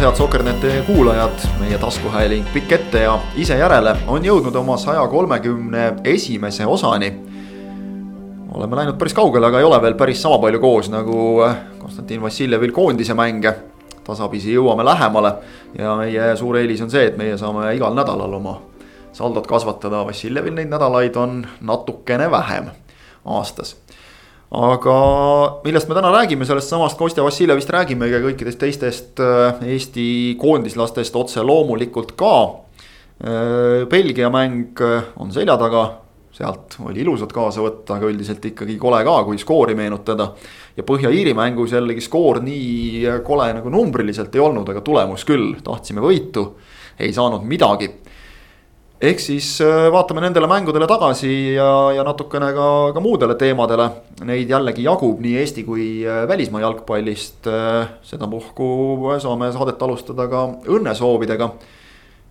taas, head Sokkerneti kuulajad, meie taskuhääling Pikk ette ja ise järele on jõudnud oma saja kolmekümne esimese osani. oleme läinud päris kaugele, aga ei ole veel päris sama palju koos nagu Konstantin Vassiljevil koondise mänge. tasapisi jõuame lähemale ja meie suur eelis on see, et meie saame igal nädalal oma saldot kasvatada, Vassiljevil neid nädalaid on natukene vähem aastas aga millest me täna räägime, sellest samast Kostja Vassiljevist räägimegi ja kõikidest teistest äh, Eesti koondislastest otse loomulikult ka. Äh, Belgia mäng äh, on selja taga, sealt oli ilusat kaasa võtta, aga üldiselt ikkagi kole ka, kui skoori meenutada. ja Põhja-Iiri mängus jällegi skoor nii kole nagu numbriliselt ei olnud, aga tulemus küll, tahtsime võitu, ei saanud midagi ehk siis äh, vaatame nendele mängudele tagasi ja, ja natukene ka, ka muudele teemadele. Neid jällegi jagub nii Eesti kui äh, välismaa jalgpallist. Äh, sedapuhku saame saadet alustada ka õnnesoovidega,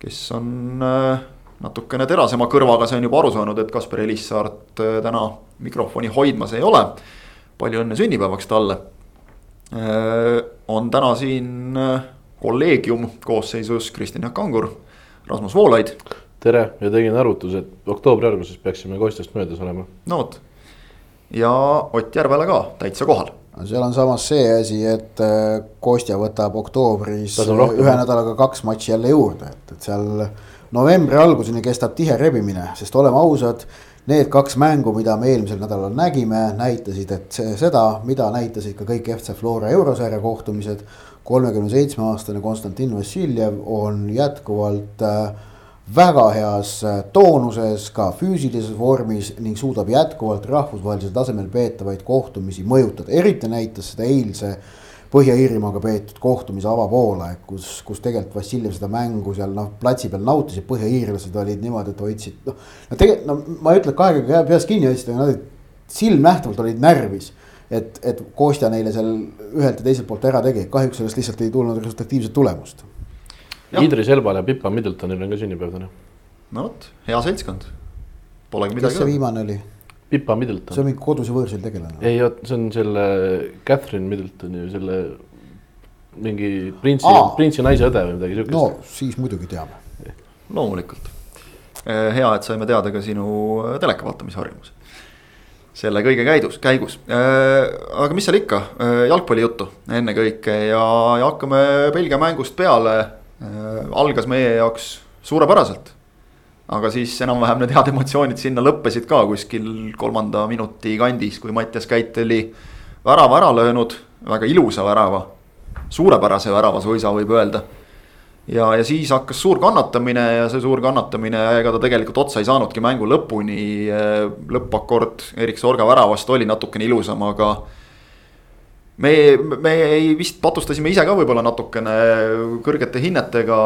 kes on natukene terasema kõrvaga, see on juba aru saanud, et Kaspar Elissaart täna mikrofoni hoidmas ei ole. palju õnne sünnipäevaks talle. on täna siin kolleegium koosseisus Kristjan Jaak Kangur, Rasmus Voolaid tere ja tegin arvutuse, et oktoobri alguses peaksime Kostjast möödas olema. no vot ja Ott Järvela ka täitsa kohal. seal on samas see asi, et äh, Kostja võtab oktoobris ühe nädalaga kaks matši jälle juurde, et, et seal novembri alguseni kestab tihe rebimine, sest oleme ausad. Need kaks mängu, mida me eelmisel nädalal nägime, näitasid, et see, seda, mida näitasid ka kõik FC Flora eurosarja kohtumised. kolmekümne seitsme aastane Konstantin Vassiljev on jätkuvalt äh, väga heas äh, toonuses, ka füüsilises vormis ning suudab jätkuvalt rahvusvahelisel tasemel peetavaid kohtumisi mõjutada, eriti näitas seda eilse. Põhja-Iirimaaga peetud kohtumise avapoole, kus, kus tegelikult Vassiljev seda mängu seal noh, platsi peal nautis ja põhja-iirlased olid niimoodi, et hoidsid noh. no tegelikult no ma ei ütle, et kahe käega peast kinni hoidsid, aga nad silmnähtavalt olid närvis et, et Kostja neile seal ühelt ja teiselt poolt ära tegi, kahjuks sellest lihtsalt ei tulnud resultatiivset tulemust Idris Elbal ja Pipa Middletonil on ka sünnipäev täna. no vot, hea seltskond. Polegi midagi. kes see viimane oli? Pipa Middleton. see on mingi kodus ja võõrsil tegelane. ei, see on selle Catherine Middletoni, selle mingi printsi, printsi naise õde või midagi siukest. no siis muidugi teame. loomulikult. Eh, hea, et saime teada ka sinu eh, teleka vaatamise harjumuse selle kõige käidus, käigus. Eh, aga mis seal ikka, jalgpallijuttu ennekõike ja, ja hakkame Belgia mängust peale algas meie jaoks suurepäraselt. aga siis enam-vähem need head emotsioonid sinna lõppesid ka kuskil kolmanda minuti kandis, kui Mattias Käit oli värava ära löönud, väga ilusa värava. suurepärase värava suisa võib öelda. ja, ja siis hakkas suur kannatamine ja see suur kannatamine, ega ta tegelikult otsa ei saanudki mängu lõpuni. lõppakord Erik Sorga väravast oli natukene ilusam, aga me, me ei vist patustasime ise ka võib-olla natukene kõrgete hinnetega,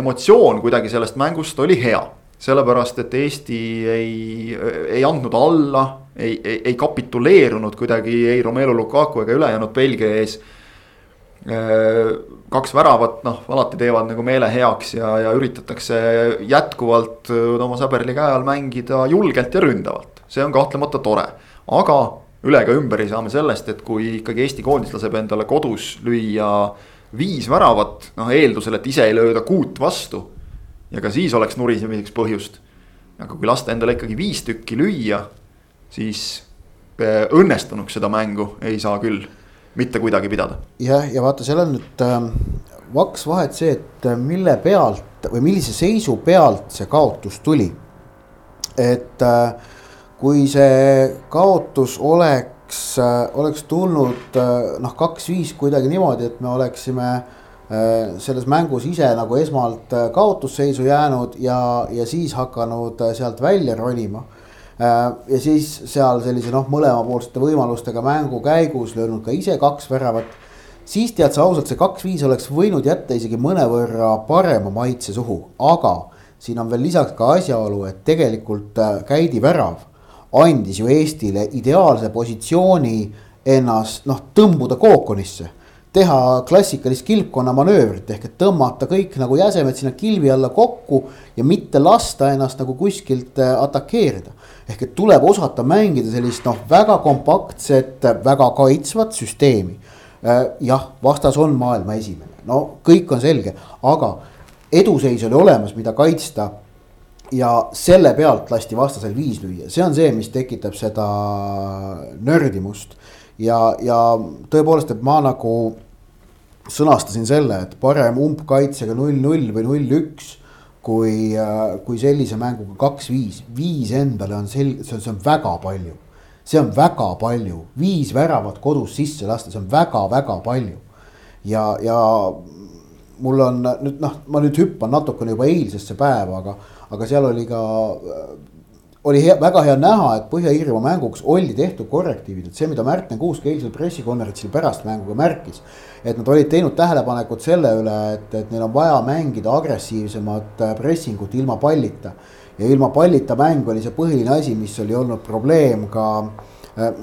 emotsioon kuidagi sellest mängust oli hea. sellepärast, et Eesti ei, ei andnud alla, ei, ei, ei kapituleerunud kuidagi ei Romelu Lukaku ega ülejäänud Belgia ees. kaks väravat, noh, alati teevad nagu meele heaks ja, ja üritatakse jätkuvalt oma sõberli käe all mängida julgelt ja ründavalt, see on kahtlemata tore, aga üle ega ümber ei saa me sellest, et kui ikkagi Eesti koondis laseb endale kodus lüüa viis väravat, noh eeldusel, et ise ei lööda kuut vastu. ja ka siis oleks nurisemiseks põhjust. aga kui lasta endale ikkagi viis tükki lüüa, siis äh, õnnestunuks seda mängu ei saa küll mitte kuidagi pidada. jah, ja vaata, seal on nüüd äh, vaks vahet see, et äh, mille pealt või millise seisu pealt see kaotus tuli. et äh, kui see kaotus oleks, äh, oleks tulnud äh, noh, kaks-viis kuidagi niimoodi, et me oleksime äh, selles mängus ise nagu esmalt kaotusseisu jäänud ja, ja siis hakanud sealt välja ronima. ja siis seal sellise noh, mõlemapoolsete võimalustega mängu käigus löönud ka ise kaks väravat. siis tead sa ausalt, see kaks-viis oleks võinud jätta isegi mõnevõrra parema maitse suhu, aga siin on veel lisaks ka asjaolu, et tegelikult käidi värav andis ju Eestile ideaalse positsiooni ennast noh, tõmbuda kookonisse. teha klassikalist kilpkonna manöövrit ehk et tõmmata kõik nagu jäsemed sinna kilbi alla kokku ja mitte lasta ennast nagu kuskilt äh, atakeerida. ehk et tuleb osata mängida sellist noh, väga kompaktset, väga kaitsvat süsteemi jah, vastas on maailma esimene, no kõik on selge, aga eduseis oli olemas, mida kaitsta ja selle pealt lasti vastasel viis lüüa, see on see, mis tekitab seda nördimust. ja, ja tõepoolest, et ma nagu sõnastasin selle, et parem umbkaitsega null-null või null-üks kui, kui sellise mänguga kaks-viis, viis endale on selge, see on, see on väga palju. see on väga palju, viis väravat kodus sisse lasta, see on väga-väga palju. ja, ja mul on nüüd noh, ma nüüd hüppan natukene juba eilsesse päeva, aga aga seal oli ka, oli hea, väga hea näha, et Põhja-Iirimaa mänguks oldi tehtud korrektiivid, et see, mida Märten Kuusk eilsel pressikonverentsil pärast mängu ka märkis. et nad olid teinud tähelepanekud selle üle, et, et neil on vaja mängida agressiivsemat äh, pressingut ilma pallita. ja ilma pallita mäng oli see põhiline asi, mis oli olnud probleem ka äh,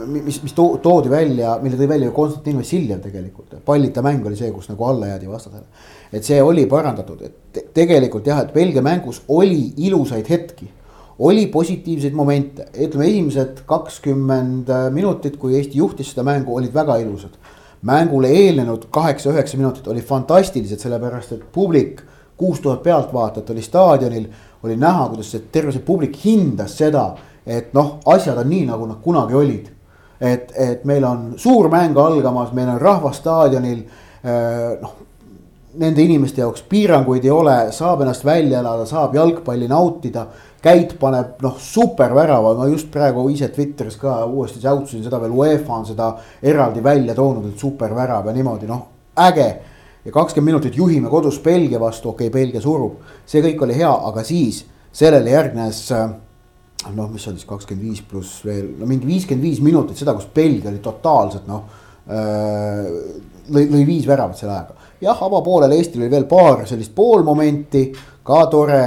mis, mis to, toodi välja, mille tõi välja Konstantin Vassiljev tegelikult, pallita mäng oli see, kus nagu alla jäädi vastasele et see oli parandatud, et tegelikult jah, et Belgia mängus oli ilusaid hetki. oli positiivseid momente, ütleme esimesed kakskümmend minutit, kui Eesti juhtis seda mängu, olid väga ilusad. mängule eelnenud kaheksa-üheksa minutit olid fantastilised, sellepärast et publik, kuus tuhat pealtvaatajat oli staadionil. oli näha, kuidas see terve see publik hindas seda, et noh, asjad on nii, nagu nad kunagi olid. et, et meil on suur mäng algamas, meil on rahvas staadionil noh, nende inimeste jaoks piiranguid ei ole, saab ennast välja elada, saab jalgpalli nautida. Käit paneb noh, supervärava, ma just praegu ise Twitteris ka uuesti säutsusin seda veel, UEFA on seda eraldi välja toonud, et supervärav ja niimoodi noh, äge. ja kakskümmend minutit juhime kodus Belgia vastu, okei okay,, Belgia surub, see kõik oli hea, aga siis sellele järgnes noh, mis oli siis kakskümmend viis pluss veel, no mingi viiskümmend viis minutit seda, kus Belgia oli totaalselt noh äh, lõi, lõi viis väravat selle ajaga jah, avapoolel Eestil oli veel paar sellist poolmomenti, ka tore.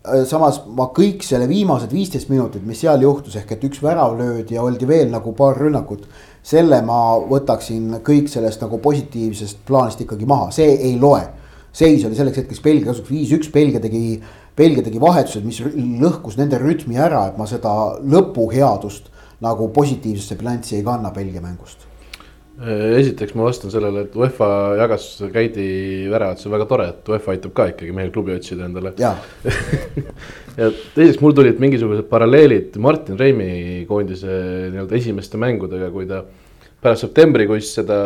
Äh, samas ma kõik selle viimased viisteist minutit, mis seal juhtus, ehk et üks värav löödi ja oldi veel nagu paar rünnakut. selle ma võtaksin kõik sellest nagu positiivsest plaanist ikkagi maha, see ei loe. seis oli selleks hetkeks Belgia kasuks viis-üks, Belgia tegi, Belgia tegi vahetused, mis lõhkus nende rütmi ära, et ma seda lõpuheadust nagu positiivsesse bilanssi ei kanna Belgia mängust Äh, esiteks ma vastan sellele, et UEFA jagas Käidi väravat, see on väga tore, et UEFA aitab ka ikkagi mehel klubi otsida endale. ja teiseks mul tulid mingisugused paralleelid Martin Reimi koondise nii-öelda esimeste mängudega, kui ta pärast septembrikuist seda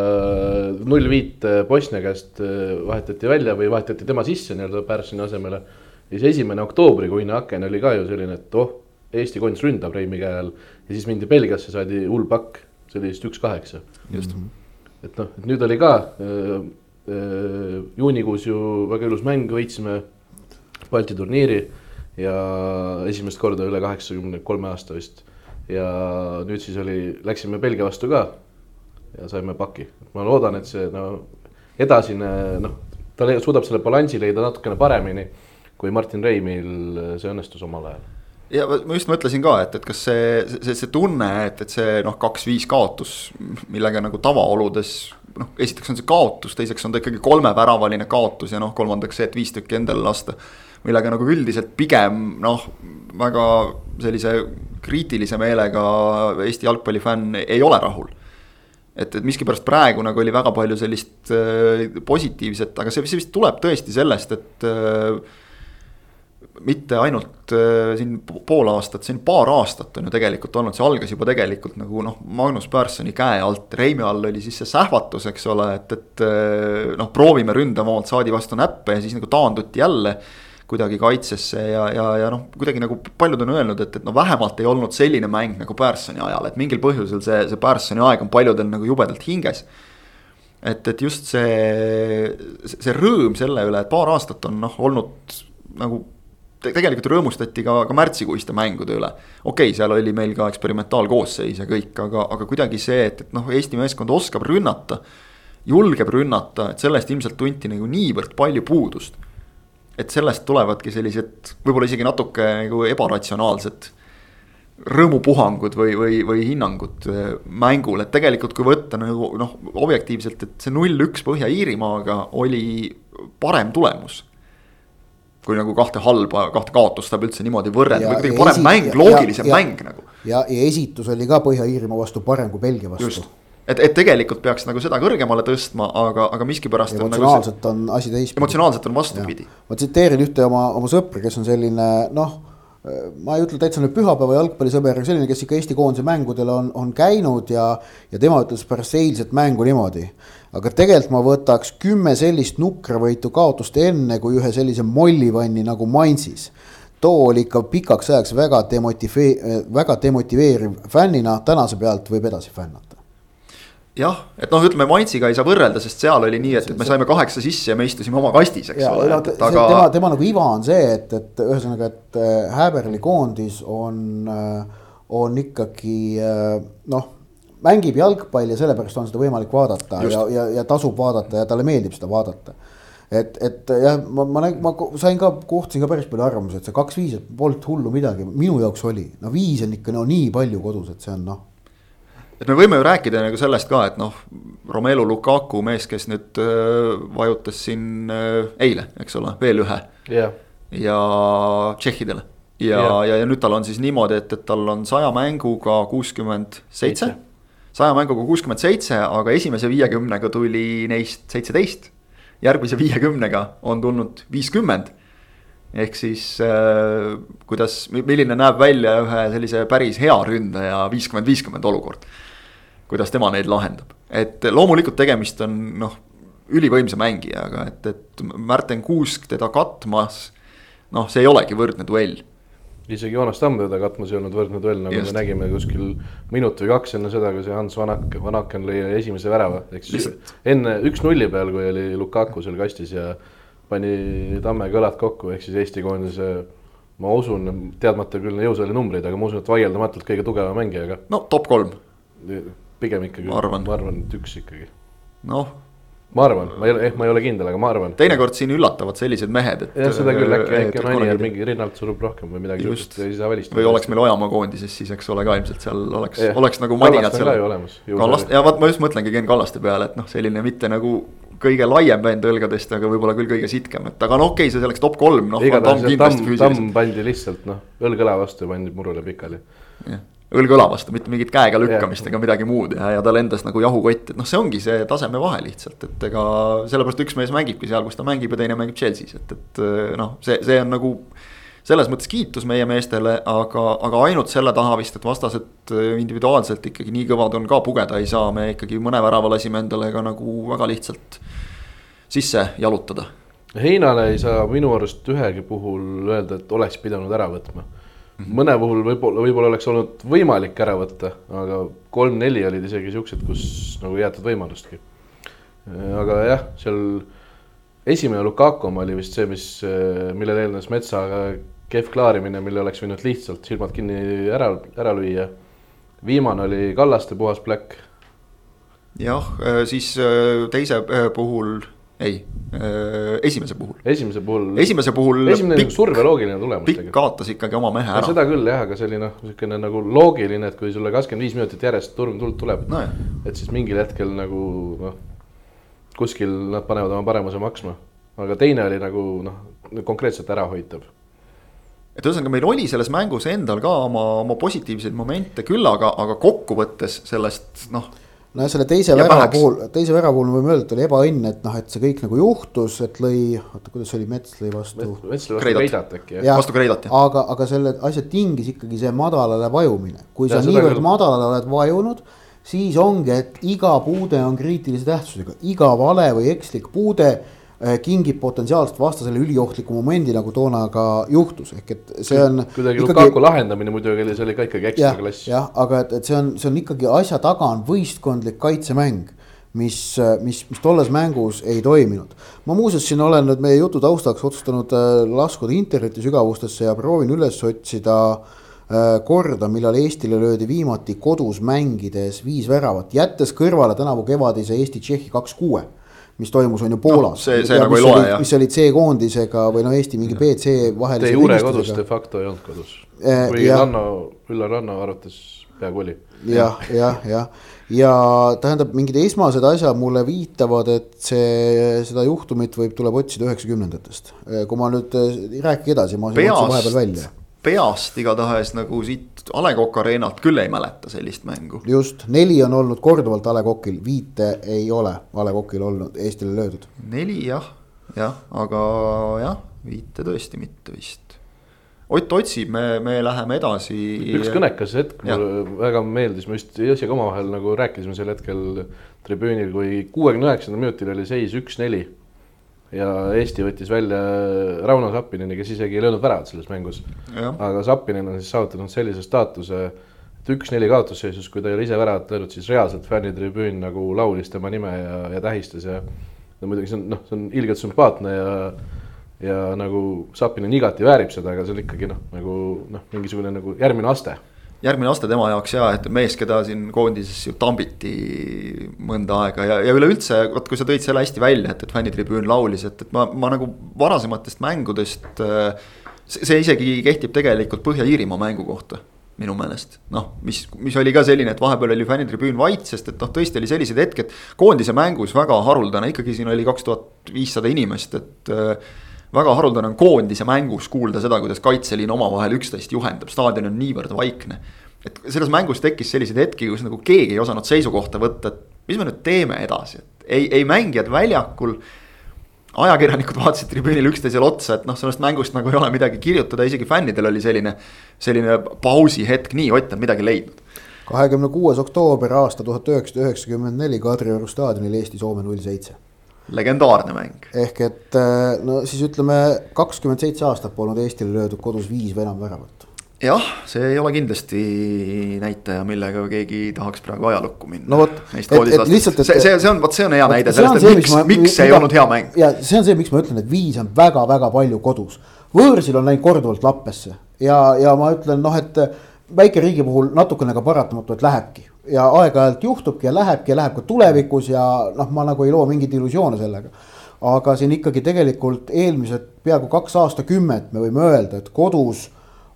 null viit Bosnia käest äh, vahetati välja või vahetati tema sisse nii-öelda Pärssini asemele. Ja siis esimene oktoobrikuine aken oli ka ju selline, et oh, Eesti koondis ründab Reimi käe all ja siis mindi Belgiasse, saadi hull pakk see oli vist üks kaheksa. just. -hmm. et noh, et nüüd oli ka äh, äh, juunikuus ju väga ilus mäng, võitsime Balti turniiri ja esimest korda üle kaheksakümne kolme aasta vist. ja nüüd siis oli, läksime Belgia vastu ka ja saime paki, ma loodan, et see no edasine noh, ta suudab selle balansi leida natukene paremini kui Martin Reimil see õnnestus omal ajal ja ma just mõtlesin ka, et, et kas see, see, see tunne, et, et see noh, kaks-viis kaotus, millega nagu tavaoludes. noh, esiteks on see kaotus, teiseks on ta ikkagi kolmeväravaline kaotus ja noh, kolmandaks see, et viis tükki endale lasta. millega nagu üldiselt pigem noh, väga sellise kriitilise meelega Eesti jalgpallifänn ei ole rahul et, et miskipärast praegu nagu oli väga palju sellist äh, positiivset, aga see, see vist tuleb tõesti sellest, et äh, mitte ainult äh, siin pool aastat, siin paar aastat on ju tegelikult olnud, see algas juba tegelikult nagu noh, Magnus Pärssoni käe alt, Reimi all oli siis see sähvatus, eks ole, et, et äh, noh, proovime ründavamalt saadi vastu näppe ja siis nagu taanduti jälle kuidagi kaitsesse ja, ja, ja noh, kuidagi nagu paljud on öelnud, et, et no vähemalt ei olnud selline mäng nagu Pärssoni ajal, et mingil põhjusel see, see Pärssoni aeg on paljudel nagu jubedalt hinges. et, et just see, see rõõm selle üle, et paar aastat on noh, olnud nagu tegelikult rõõmustati ka, ka märtsikuiste mängude üle. okei okay,, seal oli meil ka eksperimentaalkoosseis ja kõik, aga, aga kuidagi see, et, et noh, Eesti meeskond oskab rünnata. julgeb rünnata, et sellest ilmselt tunti nagu niivõrd palju puudust. et sellest tulevadki sellised võib-olla isegi natuke nagu ebaratsionaalsed rõõmupuhangud või, või, või hinnangud äh, mängul, et tegelikult kui võtta nagu noh, objektiivselt, et see null-üks Põhja-Iirimaaga oli parem tulemus kui nagu kahte halba, kahte kaotust saab üldse niimoodi võrrelda, või kuidagi parem mäng, loogilisem ja, mäng nagu. ja, ja esitus oli ka Põhja-Iirimaa vastu parem kui Belgia vastu. et, et tegelikult peaks nagu seda kõrgemale tõstma, aga, aga miskipärast. Emotsionaalselt nagu see, on asi teistpidi. emotsionaalselt on vastupidi. ma tsiteerin ühte oma, oma sõpra, kes on selline noh ma ei ütle täitsa nüüd pühapäeva jalgpallisõber, selline, kes ikka Eesti koondise mängudel on, on käinud ja, ja tema ütles pärast eilset mängu niimoodi. aga tegelikult ma võtaks kümme sellist nukravõitu kaotust enne kui ühe sellise mollivanni nagu Mainzis too oli ikka pikaks ajaks väga demotivee-, väga demotiveeriv fännina, tänase pealt võib edasi fännata. Jah, et noh, ütleme Mainziga ei saa võrrelda, sest seal oli nii, et, et me saime kaheksa sisse ja me istusime oma kastis, eks ja, ole. No, aga... tema, tema nagu iva on see, et, et ühesõnaga, et Häberli äh, koondis on, äh, on ikkagi äh, noh mängib jalgpalli ja sellepärast on seda võimalik vaadata Just. ja, ja, ja tasub vaadata ja talle meeldib seda vaadata et, et jah, ma, ma, ma sain ka, kohtasin ka päris palju arvamusi, et see kaks-viis, et polnud hullu midagi, minu jaoks oli, no viis on ikka no nii palju kodus, et see on noh. Et me võime ju rääkida nagu sellest ka, et noh, Romelu Lukaku mees, kes nüüd äh, vajutas siin äh, eile, eks ole, veel ühe yeah.. ja tšehhidele ja yeah., ja, ja nüüd tal on siis niimoodi, et, et tal on saja mänguga kuuskümmend seitse saja mänguga kuuskümmend seitse, aga esimese viiekümnega tuli neist seitseteist järgmise viiekümnega on tulnud viiskümmend. ehk siis äh, kuidas, milline näeb välja ühe sellise päris hea ründaja viiskümmend, viiskümmend olukord. Kuidas tema neid lahendab, et loomulikult tegemist on noh, ülivõimsa mängijaga, et, et Märten Kuusk teda katmas. noh, see ei olegi võrdne duell isegi Joonas Tamm teda katmas ei olnud võrdne duell, nagu Just. me nägime kuskil minut või kaks enne seda, kui see Hans Vanak, Vanaken lõi esimese värava, ehk siis enne üks-nulli peal, kui oli Lukaku seal kastis ja pani Tammega õlad kokku, ehk siis Eesti koondise ma usun, teadmata küll jõusaali numbreid, aga ma usun, et vaieldamatult kõige tugevam mängija, aga. no top kolm. Pigem ikkagi, ma arvan, et üks ikkagi. noh ma arvan, ma ei ole, ehk ma ei ole kindel, aga ma arvan. teinekord siin üllatavad sellised mehed, et. jah, seda küll, äkki, äkki on et mingi rinnalt surub rohkem või midagi. just, või oleks meil Ojamaa koondises, siis eks ole ka ilmselt seal oleks, oleks nagu madinad seal. Kallast, ja vot ma just mõtlengi Ken Kallaste peale, et noh, selline mitte nagu kõige laiem bänd õlgadest, aga võib-olla küll kõige sitkem, et aga no okei okay,, see selleks top kolm, noh. tamm pandi lihtsalt noh, õlg õla vastu ja pandi murule pikali. jah õlg õla vastu, mitte mingit käega lükkamist ega midagi muud ja, ja ta lendas nagu jahukott, et noh, see ongi see taseme vahe lihtsalt, et ega sellepärast üks mees mängibki seal, kus ta mängib ja teine mängib Chelsea's, et, et noh, see, see on nagu. selles mõttes kiitus meie meestele, aga, aga ainult selle taha vist, et vastased individuaalselt ikkagi nii kõvad on ka pugeda ei saa, me ikkagi mõne värava lasime endale ka nagu väga lihtsalt sisse jalutada. Heinale ei saa minu arust ühegi puhul öelda, et oleks pidanud ära võtma mõne puhul võib-olla, võib-olla oleks olnud võimalik ära võtta, aga kolm-neli olid isegi siuksed, kus nagu ei jäetud võimalustki. aga jah, seal esimene Lukaku oma oli vist see, mis, millele eelnes Metsaga kehv klaarimine, mille oleks võinud lihtsalt silmad kinni ära, ära lüüa. viimane oli Kallaste puhas pläkk. jah, siis teise puhul ei, äh, esimese puhul. esimese puhul. esimese puhul. esimene pikk, surve loogiline tulemus. pikk kaotas ikkagi oma mehe ära. seda küll jah, aga see oli noh, niisugune nagu loogiline, et kui sulle kakskümmend viis minutit järjest turm tuld tuleb no,. et siis mingil hetkel nagu noh, kuskil nad panevad oma paremuse maksma. aga teine oli nagu noh, konkreetselt ärahoitav et ühesõnaga, meil oli selles mängus endal ka oma, oma positiivseid momente küll, aga, aga kokkuvõttes sellest noh no selle teise värava puhul, teise värava puhul me võime öelda, et oli ebaõnn, et noh, et see kõik nagu juhtus, et lõi, oota, kuidas see oli, Mets lõi vastu. Mets lõi vastu Kreidat äkki jah. vastu Kreidat jah. aga, aga selle asja tingis ikkagi see madalale vajumine, kui ja, sa niivõrd küll. madalale oled vajunud siis ongi, et iga puude on kriitilise tähtsusega, iga vale või ekslik puude kingib potentsiaalselt vastasele üliohtliku momendi, nagu toona ka juhtus, ehk et see on. kuidagi ikkagi... Lukaku lahendamine muidugi oli, see oli ka ikkagi ekstra klass. jah, aga et, et see on, see on ikkagi asja taga on võistkondlik kaitsemäng mis, mis, mis tolles mängus ei toiminud. ma muuseas siin olen nüüd meie jutu taustaks otsustanud äh, laskuda interneti sügavustesse ja proovin üles otsida äh, korda, millal Eestile löödi viimati kodus mängides viis väravat, jättes kõrvale tänavu kevadise Eesti-Tšehhi kaks-kuue mis toimus, on ju Poolas no,. see, see ja, nagu ei loe jah. mis oli C-koondisega või no Eesti mingi BC vahelise. De jure kodus, de facto ei olnud kodus eh,. või ja, Ranno, Üllar Ranno arvates peaaegu oli. jah, jah, jah, ja tähendab, mingid esmased asjad mulle viitavad, et see, seda juhtumit võib, tuleb otsida üheksakümnendatest. Eh, kui ma nüüd, eh, rääkige edasi, ma otsin vahepeal välja peast igatahes nagu siit A Le Coq Arenalt küll ei mäleta sellist mängu. just, neli on olnud korduvalt A Le Coqil, viite ei ole A Le Coqil olnud Eestile löödud. neli jah, jah, aga jah, viite tõesti mitte vist. Ott otsib, me, me läheme edasi. üks kõnekas hetk mulle väga meeldis, me just Jossiga omavahel nagu rääkisime sel hetkel tribüünil, kui kuuekümne üheksandal minutil oli seis üks-neli ja Eesti võttis välja Rauno Sappineni, kes isegi ei löönud väravat selles mängus. aga Sappinen on siis saavutanud sellise staatuse, et üks-neli kaotusseisus, kui ta ei ole ise väravat löönud, siis reaalselt fännitribüün nagu laulis tema nime ja, ja tähistas ja no muidugi see on noh, see on ilgelt sümpaatne ja ja nagu Sappinen igati väärib seda, aga see on ikkagi noh, nagu noh, mingisugune nagu järgmine aste järgmine aste tema jaoks ja, et mees, keda siin koondises ju tambiti mõnda aega ja, ja üleüldse, vot kui sa tõid selle hästi välja, et, et fännitribüün laulis, et, et ma, ma nagu varasematest mängudest. see isegi kehtib tegelikult Põhja-Iirimaa mängu kohta minu meelest, noh, mis, mis oli ka selline, et vahepeal oli fännitribüün vait, sest et noh, tõesti oli sellised hetked koondise mängus väga haruldane, ikkagi siin oli kaks tuhat viissada inimest, et väga haruldane on koondise mängus kuulda seda, kuidas kaitseliin omavahel üksteist juhendab, staadion on niivõrd vaikne. et selles mängus tekkis selliseid hetki, kus nagu keegi ei osanud seisukohta võtta, et mis me nüüd teeme edasi, et ei, ei mängijad väljakul. ajakirjanikud vaatasid tribüünil üksteisele otsa, et noh, sellest mängust nagu ei ole midagi kirjutada, isegi fännidel oli selline, selline pausihetk, nii Ott on midagi leidnud kahekümne kuues oktoober aasta tuhat üheksasada üheksakümmend neli Kadrioru staadionil Eesti-Soome null seitse legendaarne mäng. ehk et äh, no siis ütleme, kakskümmend seitse aastat polnud Eestile löödud kodus viis või enam väravat. jah, see ei ole kindlasti näitaja, millega keegi tahaks praegu ajalukku minna. no vot, et, et lihtsalt, et. see, see, see on, vot see on hea näide sellest, et miks, miks see ei olnud hea mäng. ja see on see, miks ma ütlen, et viis on väga-väga palju kodus. võõrsil on läinud korduvalt lappesse ja, ja ma ütlen noh, et väikeriigi puhul natukene ka paratamatu, et lähebki ja aeg-ajalt juhtubki ja lähebki ja läheb ka tulevikus ja noh, ma nagu ei loo mingeid illusioone sellega. aga siin ikkagi tegelikult eelmised peaaegu kaks aastakümmet me võime öelda, et kodus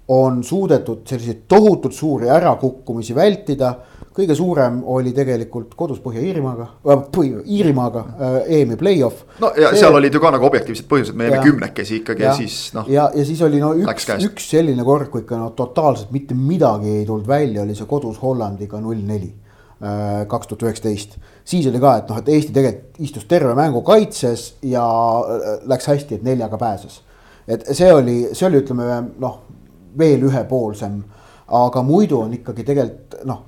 on suudetud selliseid tohutult suuri ärakukkumisi vältida kõige suurem oli tegelikult kodus Põhja-Iirimaaga äh,, Iirimaaga äh, EM-i play-off. no ja see, seal olid ju ka nagu objektiivsed põhjused, me jäime kümnekesi ikkagi ja, ja siis noh. ja, ja siis oli no üks, üks selline kord, kui ikka no totaalselt mitte midagi ei tulnud välja, oli see kodus Hollandiga null neli äh, kaks tuhat üheksateist, siis oli ka, et noh, et Eesti tegelikult istus terve mängu kaitses ja äh, läks hästi, et neljaga pääses. et see oli, see oli, ütleme noh, veel ühepoolsem, aga muidu on ikkagi tegelikult noh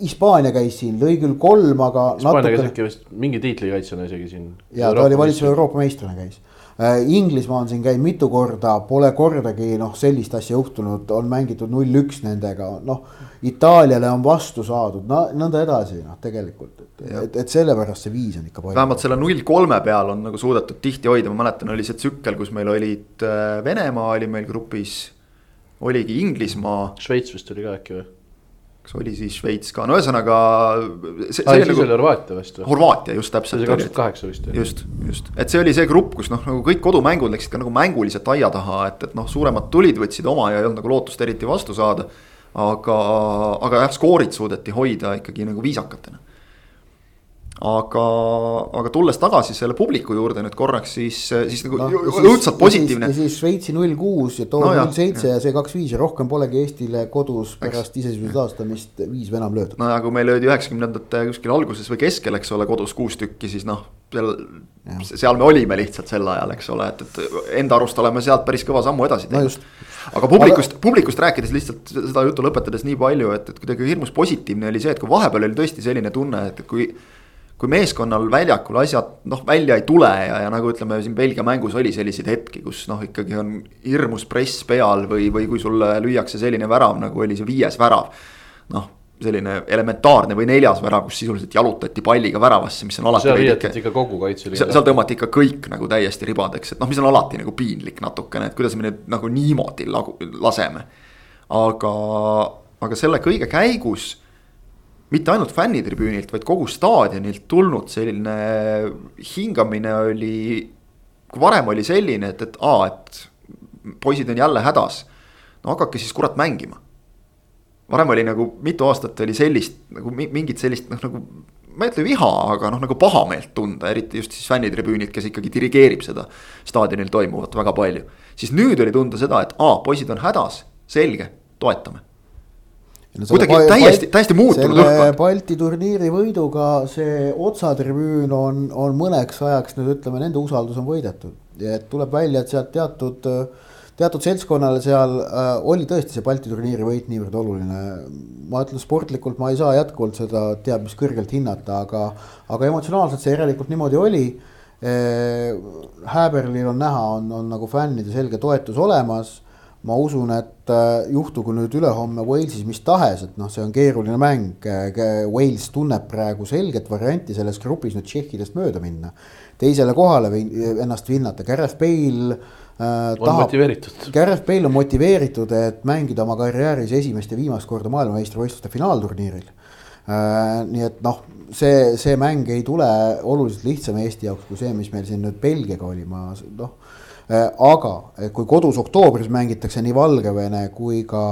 Hispaania käis siin, lõi küll kolm, aga. Hispaania käis äkki vist mingi tiitlikaitsjana isegi siin. ja ta oli valitsuse Euroopa meistrina käis. Äh, Inglismaa on siin käinud mitu korda, pole kordagi noh, sellist asja juhtunud, on mängitud null-üks nendega, noh. Itaaliale on vastu saadud, no nõnda edasi, noh tegelikult, et, et, et sellepärast see viis on ikka palju. vähemalt selle null kolme peal on nagu suudetud tihti hoida, ma mäletan, oli see tsükkel, kus meil olid äh, Venemaa oli meil grupis. oligi Inglismaa. Šveits vist oli ka äkki või? Kas oli siis Šveits ka, no ühesõnaga. see, see oli nagu Horvaatia vist või? Horvaatia just täpselt. see oli kaks tuhat kaheksa vist. just, just, et see oli see grupp, kus noh, nagu kõik kodumängud läksid ka nagu mänguliselt aia taha, et, et noh, suuremad tulid, võtsid oma ja ei olnud nagu lootust eriti vastu saada. aga, aga jah, skoorid suudeti hoida ikkagi nagu viisakatena aga, aga tulles tagasi selle publiku juurde nüüd korraks, siis, siis nagu no, õudselt positiivne. ja siis Šveitsi null kuus ja Toome null seitse ja see kaks viis ja rohkem polegi Eestile kodus pärast iseseisvuse taastamist viis või enam löödud. no ja kui meil löödi üheksakümnendate kuskil alguses või keskel, eks ole, kodus kuus tükki, siis noh, seal, seal me olime lihtsalt sel ajal, eks ole, et, et enda arust oleme sealt päris kõva sammu edasi teinud. no aga publikust aga..., publikust rääkides lihtsalt seda juttu lõpetades nii palju, et, et kuidagi hirmus positiivne oli see, et kui vahepeal oli tõesti selline tunne, et kui kui meeskonnal väljakul asjad noh, välja ei tule ja, ja nagu ütleme, siin Belgia mängus oli selliseid hetki, kus noh, ikkagi on hirmus press peal või, või kui sulle lüüakse selline värav, nagu oli see viies värav. noh, selline elementaarne või neljas värav, kus sisuliselt jalutati palliga väravasse, mis on alati. seal riietati ikka kogu kaitseliini. seal tõmmati ikka kõik nagu täiesti ribadeks, et noh, mis on alati nagu piinlik natukene, et kuidas me nüüd nagu niimoodi lagu, laseme. aga, aga selle kõige käigus mitte ainult fännitribüünilt, vaid kogu staadionilt tulnud selline hingamine oli. kui varem oli selline, et, et aa, et poisid on jälle hädas. no hakake siis kurat mängima. varem oli nagu mitu aastat oli sellist nagu mingit sellist noh, nagu. ma ei ütle viha, aga noh, nagu pahameelt tunda, eriti just siis fännitribüünilt, kes ikkagi dirigeerib seda staadionil toimuvat väga palju. siis nüüd oli tunda seda, et aa, poisid on hädas selge, toetame no kuidagi täiesti, täiesti muutunud õhkkond. Balti turniiri võiduga see otsatribüün on, on mõneks ajaks nüüd ütleme, nende usaldus on võidetud. ja et tuleb välja, et sealt teatud, teatud seltskonnale seal äh, oli tõesti see Balti turniiri võit niivõrd oluline. ma ütlen sportlikult, ma ei saa jätkuvalt seda teab mis kõrgelt hinnata, aga, aga emotsionaalselt see järelikult niimoodi oli äh,. Häberlil on näha, on, on nagu fännide selge toetus olemas ma usun, et äh, juhtugu nüüd ülehomme Walesis mis tahes, et noh, see on keeruline mäng. Wales tunneb praegu selget varianti selles grupis nüüd tšehhidest mööda minna. teisele kohale või ennast vinnata, Gareth Bale äh,. on tahab, motiveeritud. Gareth Bale on motiveeritud, et mängida oma karjääris esimest ja viimast korda maailmameistrivõistluste finaalturniiril äh,. nii et noh, see, see mäng ei tule oluliselt lihtsam Eesti jaoks kui see, mis meil siin nüüd Belgiaga oli, ma noh Äh, aga kui kodus oktoobris mängitakse nii Valgevene kui ka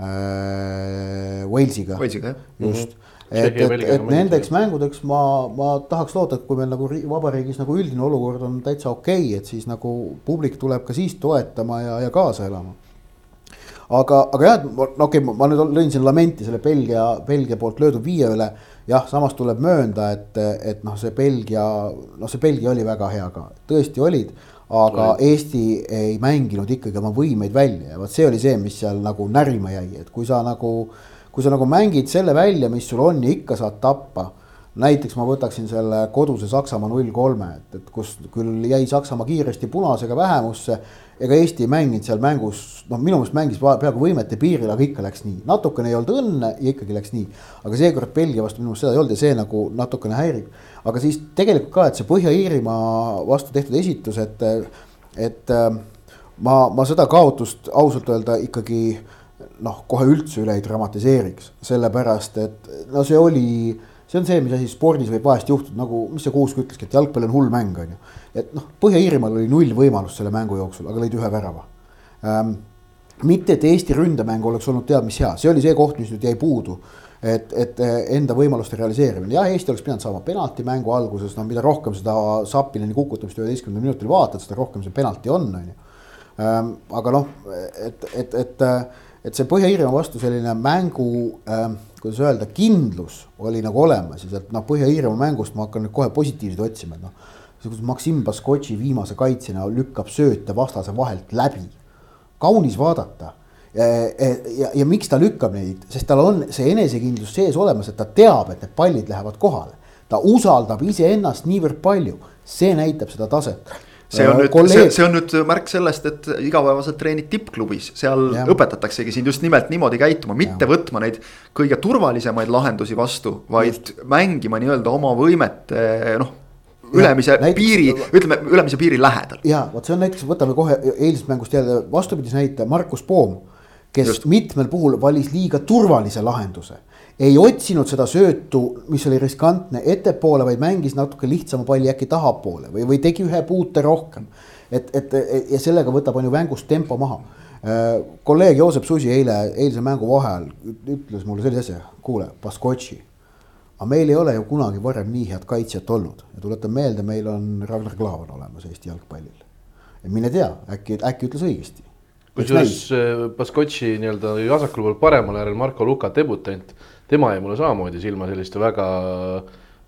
äh, Walesiga. Walesiga jah. just mm, -hmm. et, et, et nendeks mängudeks ma, ma tahaks loota, et kui meil nagu vabariigis nagu üldine olukord on täitsa okei okay,, et siis nagu publik tuleb ka siis toetama ja, ja kaasa elama. aga, aga jah, no okei okay,, ma nüüd lõin siin lamenti selle Belgia, Belgia poolt löödud viie üle. jah, samas tuleb möönda, et, et noh, see Belgia, noh, see Belgia oli väga hea ka, tõesti olid aga Tule. Eesti ei mänginud ikkagi oma võimeid välja ja vot see oli see, mis seal nagu närima jäi, et kui sa nagu, kui sa nagu mängid selle välja, mis sul on ja ikka saad tappa. näiteks ma võtaksin selle koduse Saksamaa null kolme, et, et kus küll jäi Saksamaa kiiresti punasega vähemusse. ega Eesti ei mänginud seal mängus, noh, minu meelest mängis peaaegu võimete piiril, aga ikka läks nii, natukene ei olnud õnne ja ikkagi läks nii. aga seekord Belgia vastu minu meelest seda ei olnud ja see nagu natukene häirib aga siis tegelikult ka, et see Põhja-Iirimaa vastu tehtud esitus, et, et äh, ma, ma seda kaotust ausalt öelda ikkagi noh, kohe üldse üle ei dramatiseeriks, sellepärast et no see oli, see on see, mis asi spordis võib vahest juhtuda, nagu, mis see Kuusk ütleski, et jalgpall on hull mäng, on ju. et noh, Põhja-Iirimaal oli null võimalust selle mängu jooksul, aga lõid ühe värava ähm,. mitte, et Eesti ründemäng oleks olnud teab mis hea, see oli see koht, mis nüüd jäi puudu et, et enda võimaluste realiseerimine, jah, Eesti oleks pidanud saama penalti mängu alguses, no mida rohkem seda Sapineni kukutamist üheteistkümnendal minutil vaatad, seda rohkem see penalti on, on ju. Ehm, aga noh, et, et, et, et see Põhja-Iirimaa vastu selline mängu äh,, kuidas öelda, kindlus oli nagu olemas ja sealt noh, Põhja-Iirimaa mängust ma hakkan nüüd kohe positiivseid otsima, et noh. Maksim Baskotši viimase kaitsjana lükkab sööte vastase vahelt läbi, kaunis vaadata ja, ja miks ta lükkab neid, sest tal on see enesekindlus sees olemas, et ta teab, et need pallid lähevad kohale. ta usaldab iseennast niivõrd palju, see näitab seda taset see on äh, nüüd, see, see on nüüd märk sellest, et igapäevaselt treenid tippklubis, seal ja. õpetataksegi sind just nimelt niimoodi käituma, mitte ja. võtma neid kõige turvalisemaid lahendusi vastu, vaid just. mängima nii-öelda oma võimete noh ülemise näiteks, piiri, ütleme ülemise piiri lähedal. ja vot see on näiteks, võtame kohe eilsest mängust jälle vastupidise näite, Markus Poom kes Just. mitmel puhul valis liiga turvalise lahenduse. ei otsinud seda söötu, mis oli riskantne ettepoole, vaid mängis natuke lihtsama palli äkki tahapoole või, või tegi ühe puute rohkem. et, et ja sellega võtab on ju mängust tempo maha. Äh, kolleeg Joosep Susi eile, eilse mängu vaheajal ütles mulle sellise asja, kuule, Baskotši aga meil ei ole ju kunagi varem nii head kaitsjat olnud ja tuletan meelde, meil on Ragnar Klavan olemas Eesti jalgpallil. mine tea, äkki, äkki ütles õigesti kusjuures äh, Baskotši nii-öelda vasakul pool paremal äärel Marko Luka debutant, tema jäi mulle samamoodi silma selliste väga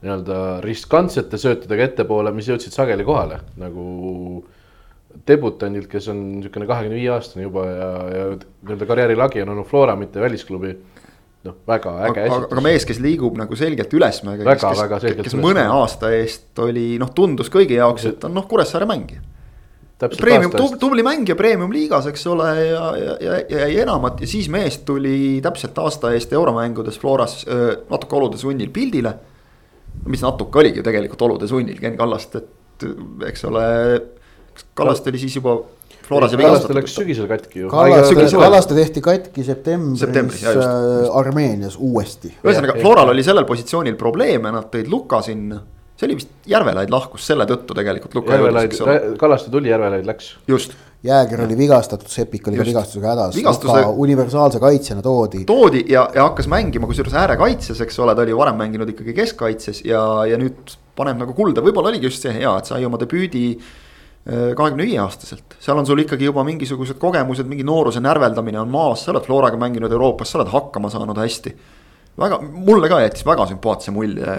nii-öelda riskantsete söötudega ettepoole, mis jõudsid sageli kohale nagu debutandilt, kes on niisugune kahekümne viie aastane juba ja, ja nii-öelda karjääri lagi on olnud Flora, mitte välisklubi noh, väga äge esitus. aga mees, kes liigub nagu selgelt ülesmäge, kes, kes, kes mõne aasta eest oli noh, tundus kõigi jaoks, et on noh, Kuressaare mängija Premium, tubli mängija premium-liigas, eks ole, ja, ja, ja, ja jäi enamat ja siis mees tuli täpselt aasta eest euromängudes Floras natuke olude sunnil pildile. mis natuke oligi ju tegelikult olude sunnil Ken Kallast, et eks ole, Kallast oli siis juba Floras ja Kallaste läks sügisel katki ju. Kallaste, Kallaste tehti katki septembris, septembris just. Armeenias uuesti. ühesõnaga, Floral oli sellel positsioonil probleeme, nad tõid Luka sinna see oli vist Järvelaid lahkus selle tõttu tegelikult. Järvelaid, Kallaste tuli, Järvelaid läks. just. Jääger oli vigastatud, Sepik oli ka vigastusega hädas Vigastuse..., universaalse kaitsjana toodi. toodi ja, ja hakkas mängima, kusjuures äärekaitses, eks ole, ta oli ju varem mänginud ikkagi keskkaitses ja, ja nüüd paneb nagu kulda, võib-olla oligi just see hea, et sai oma debüüdi kahekümne viie aastaselt, seal on sul ikkagi juba mingisugused kogemused, mingi nooruse närveldamine on maas, sa oled Floraga mänginud Euroopas, sa oled hakkama saanud hästi väga, mulle ka jättis väga sümpaatse mulje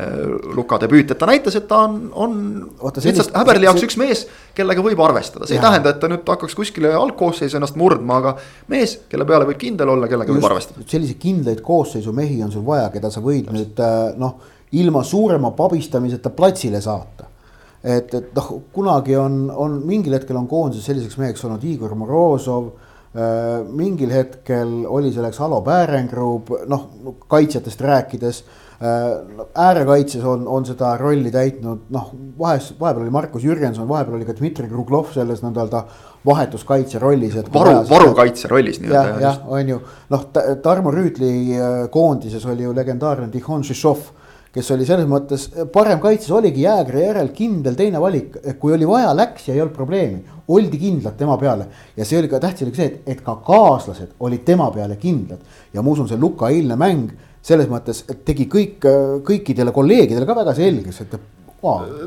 Luka debüüt, et ta näitas, et ta on, on Oota, lihtsalt Häberli jaoks üks mees, kellega võib arvestada, see ja. ei tähenda, et ta nüüd hakkaks kuskile algkoosseisu ennast murdma, aga mees, kelle peale võib kindel olla, kellega Just, võib arvestada. selliseid kindlaid koosseisu mehi on sul vaja, keda sa võid Just. nüüd äh, noh, ilma suurema pabistamiseta platsile saata et, et noh, kunagi on, on mingil hetkel on koondises selliseks meheks olnud Igor Morozov Äh, mingil hetkel oli selleks Alo Päärengrub, noh kaitsjatest rääkides. Äh, äärekaitses on, on seda rolli täitnud, noh vahest, vahepeal oli Markus Jürgenson, vahepeal oli ka Dmitri Kruglov selles nii-öelda vahetuskaitse rollis. varu, varukaitse rollis nii-öelda. jah, jah, on ju, noh Tarmo Rüütli äh, koondises oli ju legendaarne Tihon Šišov kes oli selles mõttes parem kaitses, oligi Jäägri järel kindel teine valik, kui oli vaja, läks ja ei olnud probleemi. oldi kindlad tema peale. Ja see oli ka tähtis oli see, et, et ka kaaslased olid tema peale kindlad. Ja ma usun, see Luka eilne mäng selles mõttes, tegi kõik, kõikidele kolleegidele ka väga selgeks, et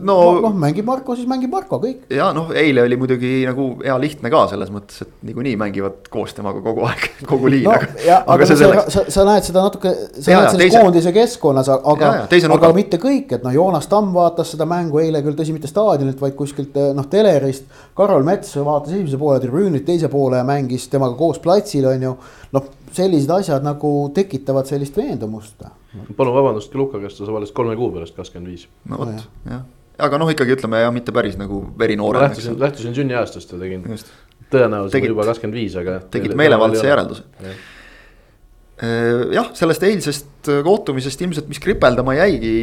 no noh, mängib Marko, siis mängib Marko, kõik. ja noh, eile oli muidugi nagu hea lihtne ka selles mõttes, et niikuinii mängivad koos temaga kogu aeg, kogu liin no,. aga, aga see sa, sa, sa näed seda natuke, sa ja, näed selles teise... koondise keskkonnas, aga, aga mitte kõik, et noh, Joonas Tamm vaatas seda mängu eile küll tõsi, mitte staadionilt, vaid kuskilt noh, telerist. Karol Mets vaatas esimese poole tribüünilt, teise poole ja mängis temaga koos platsil, on ju. noh, sellised asjad nagu tekitavad sellist veendumust palun vabandust ka Luka käest, ta saab alles kolme kuu pärast kakskümmend viis. no vot jah, aga noh, ikkagi ütleme ja mitte päris nagu verinoore. lähtusin, lähtusin sünniaastast ja tegin Just. tõenäoliselt tegid, juba kakskümmend viis, aga. tegid meelevaldse järelduse ja äh, jah, sellest eilsest kohtumisest ilmselt, mis kripeldama jäigi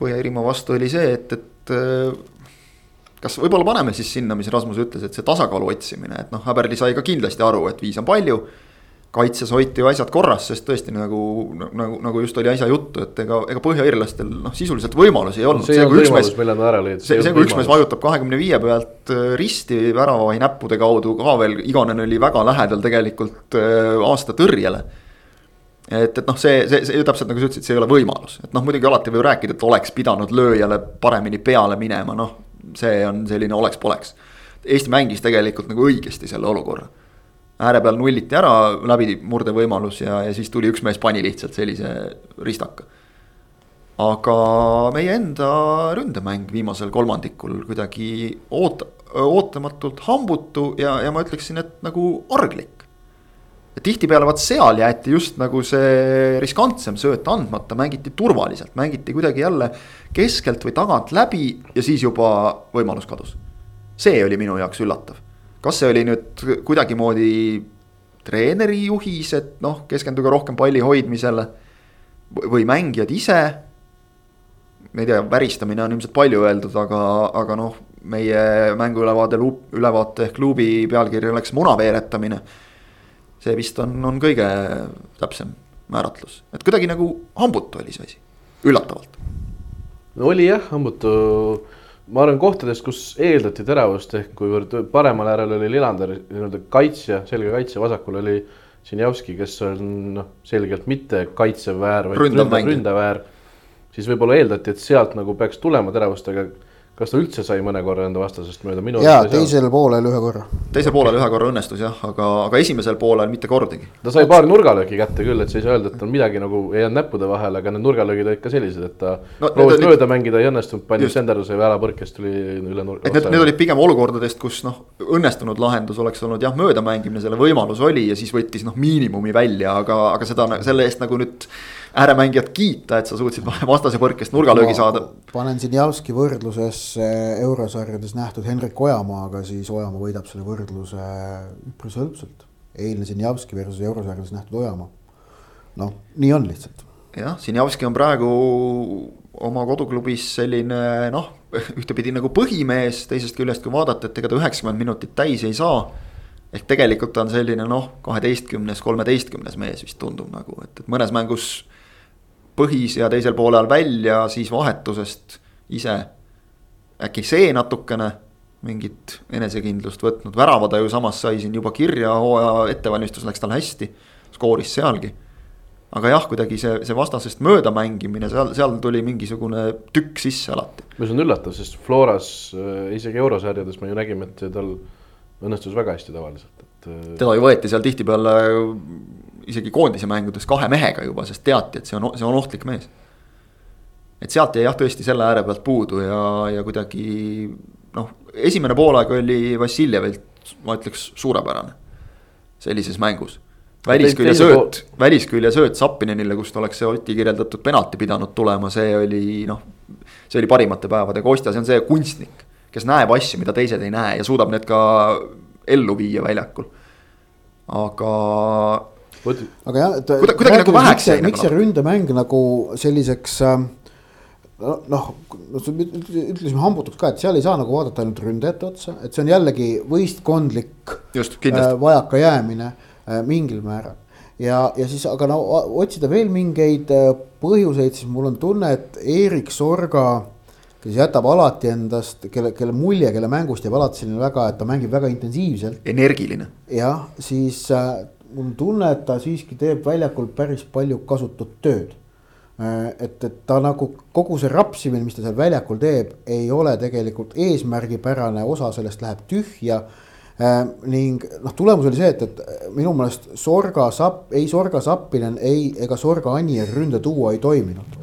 Põhja-Iirimaa vastu, oli see, et, et äh, kas võib-olla paneme siis sinna, mis Rasmus ütles, et see tasakaalu otsimine, et noh, Häberli sai ka kindlasti aru, et viis on palju kaitses hoiti ju asjad korras, sest tõesti nagu, nagu, nagu just oli äsja juttu, et ega, ega põhja-iirlastel noh, sisuliselt võimalusi ei olnud. see, see, kui üks mees, see, see, kui üks mees vajutab kahekümne viie pealt äh, risti väravavahi näppude kaudu ka veel, Igonen oli väga lähedal tegelikult äh, aasta tõrjele. et, et noh, see, see, see täpselt nagu sa ütlesid, see ei ole võimalus, et noh, muidugi alati võib rääkida, et oleks pidanud lööjale paremini peale minema, noh. see on selline oleks-poleks. Eesti mängis tegelikult nagu õigesti selle olukorra ääre peal nulliti ära läbimurdevõimalus ja, ja siis tuli üks mees, pani lihtsalt sellise ristaka. aga meie enda ründemäng viimasel kolmandikul kuidagi oot-, ootamatult hambutu ja, ja ma ütleksin, et nagu arglik. tihtipeale vaat seal jäeti just nagu see riskantsem sööt andmata, mängiti turvaliselt, mängiti kuidagi jälle keskelt või tagant läbi ja siis juba võimalus kadus. see oli minu jaoks üllatav kas see oli nüüd kuidagimoodi treeneri juhis, et noh, keskenduge rohkem palli hoidmisele või mängijad ise. ma ei tea, väristamine on ilmselt palju öeldud, aga, aga noh, meie mänguülevaade, ülevaate ehk klubi pealkiri oleks muna veeretamine. see vist on, on kõige täpsem määratlus, et kuidagi nagu hambutu oli see asi, üllatavalt. no oli jah, hambutu ma arvan, kohtadest, kus eeldati teravust ehk kuivõrd paremal äärel oli Lillander nii-öelda kaitsja, selge kaitsja, vasakul oli Sinjavski, kes on noh, selgelt mitte kaitsev äär, vaid ründav, äär. siis võib-olla eeldati, et sealt nagu peaks tulema teravust, aga kas ta üldse sai mõne korra enda vastasest mööda? jaa, teisel poolel ühe korra. teisel poolel ühe korra õnnestus jah, aga, aga esimesel poolel mitte kordagi. ta sai paar nurgalööki kätte küll, et sa ei saa öelda, et on midagi nagu ei jäänud näppude vahele, aga need nurgalöögid olid ka sellised, et ta no, proovis mööda olid... mängida, ei õnnestunud, pani Senderduse väravapõrkest tuli üle nurga. et need, need olid pigem olukordadest, kus noh, õnnestunud lahendus oleks olnud jah, möödamängimine, selle võimalus oli ja siis võttis noh, miinimumi välja, aga, aga seda selle eest nagu nüüd ääremängijat kiita, et sa suutsid vastase põrkest nurgalöögi saada. panen siin Javski võrdlusesse eurosarjades nähtud Hendrik Ojamaaga, siis Ojamaa võidab selle võrdluse üpris hõlpsalt. eilne Sinjavski versus eurosarjades nähtud Ojamaa. noh, nii on lihtsalt. jah, Sinjavski on praegu oma koduklubis selline noh, ühtepidi nagu põhimees, teisest küljest, kui vaadata, et ega ta üheksakümmend minutit täis ei saa ehk tegelikult on selline noh, kaheteistkümnes, kolmeteistkümnes mees vist tundub nagu, et, et mõnes mängus põhis ja teisel poolel välja, siis vahetusest ise äkki see natukene mingit enesekindlust võtnud, värava ta ju samas sai siin juba kirja, hooaja ettevalmistus läks tal hästi, skooris sealgi. aga jah, kuidagi see, see vastasest mööda mängimine, seal, seal tuli mingisugune tükk sisse alati. mis on üllatav, sest Floras äh, isegi eurosarjades me ju nägime, et tal õnnestus väga hästi tavaliselt, et. Äh, teda ju võeti seal tihtipeale isegi koondise mängudes kahe mehega juba, sest teati, et see on, see on ohtlik mees. et sealt jäi jah, tõesti selle ääre pealt puudu ja, ja kuidagi noh, esimene poolaeg oli Vassiljevilt, ma ütleks, suurepärane sellises mängus väliskülje sööt, väliskülje sööt Zappinenile, kust oleks see Oti kirjeldatud penalti pidanud tulema, see oli noh. see oli parimate päevade, Kostja, see on see kunstnik, kes näeb asju, mida teised ei näe ja suudab need ka ellu viia väljakul. aga. Aga jah, et. kuidagi nagu väheks jäi. miks see ründemäng nagu selliseks äh, noh, ütlesime hambutuks ka, et seal ei saa nagu vaadata ainult ründajate otsa, et see on jällegi võistkondlik. just, kindlasti äh,. vajakajäämine Äh, mingil määral. ja, ja siis, aga no otsida veel mingeid põhjuseid, siis mul on tunne, et Erik Sorga, kes jätab alati endast, kelle, kelle mulje, kelle mängust jääb alati selline väga, et ta mängib väga intensiivselt. energiline. jah, siis mul tunne, et ta siiski teeb väljakul päris palju kasutut tööd äh, et, et ta nagu kogu see rapsimine, mis ta seal väljakul teeb, ei ole tegelikult eesmärgipärane, osa sellest läheb tühja Äh, ning noh, tulemus oli see, et, et minu meelest Sorga Sapp, ei Sorga Sappinen, ei ega Sorga Anier ründe tuua ei toiminud.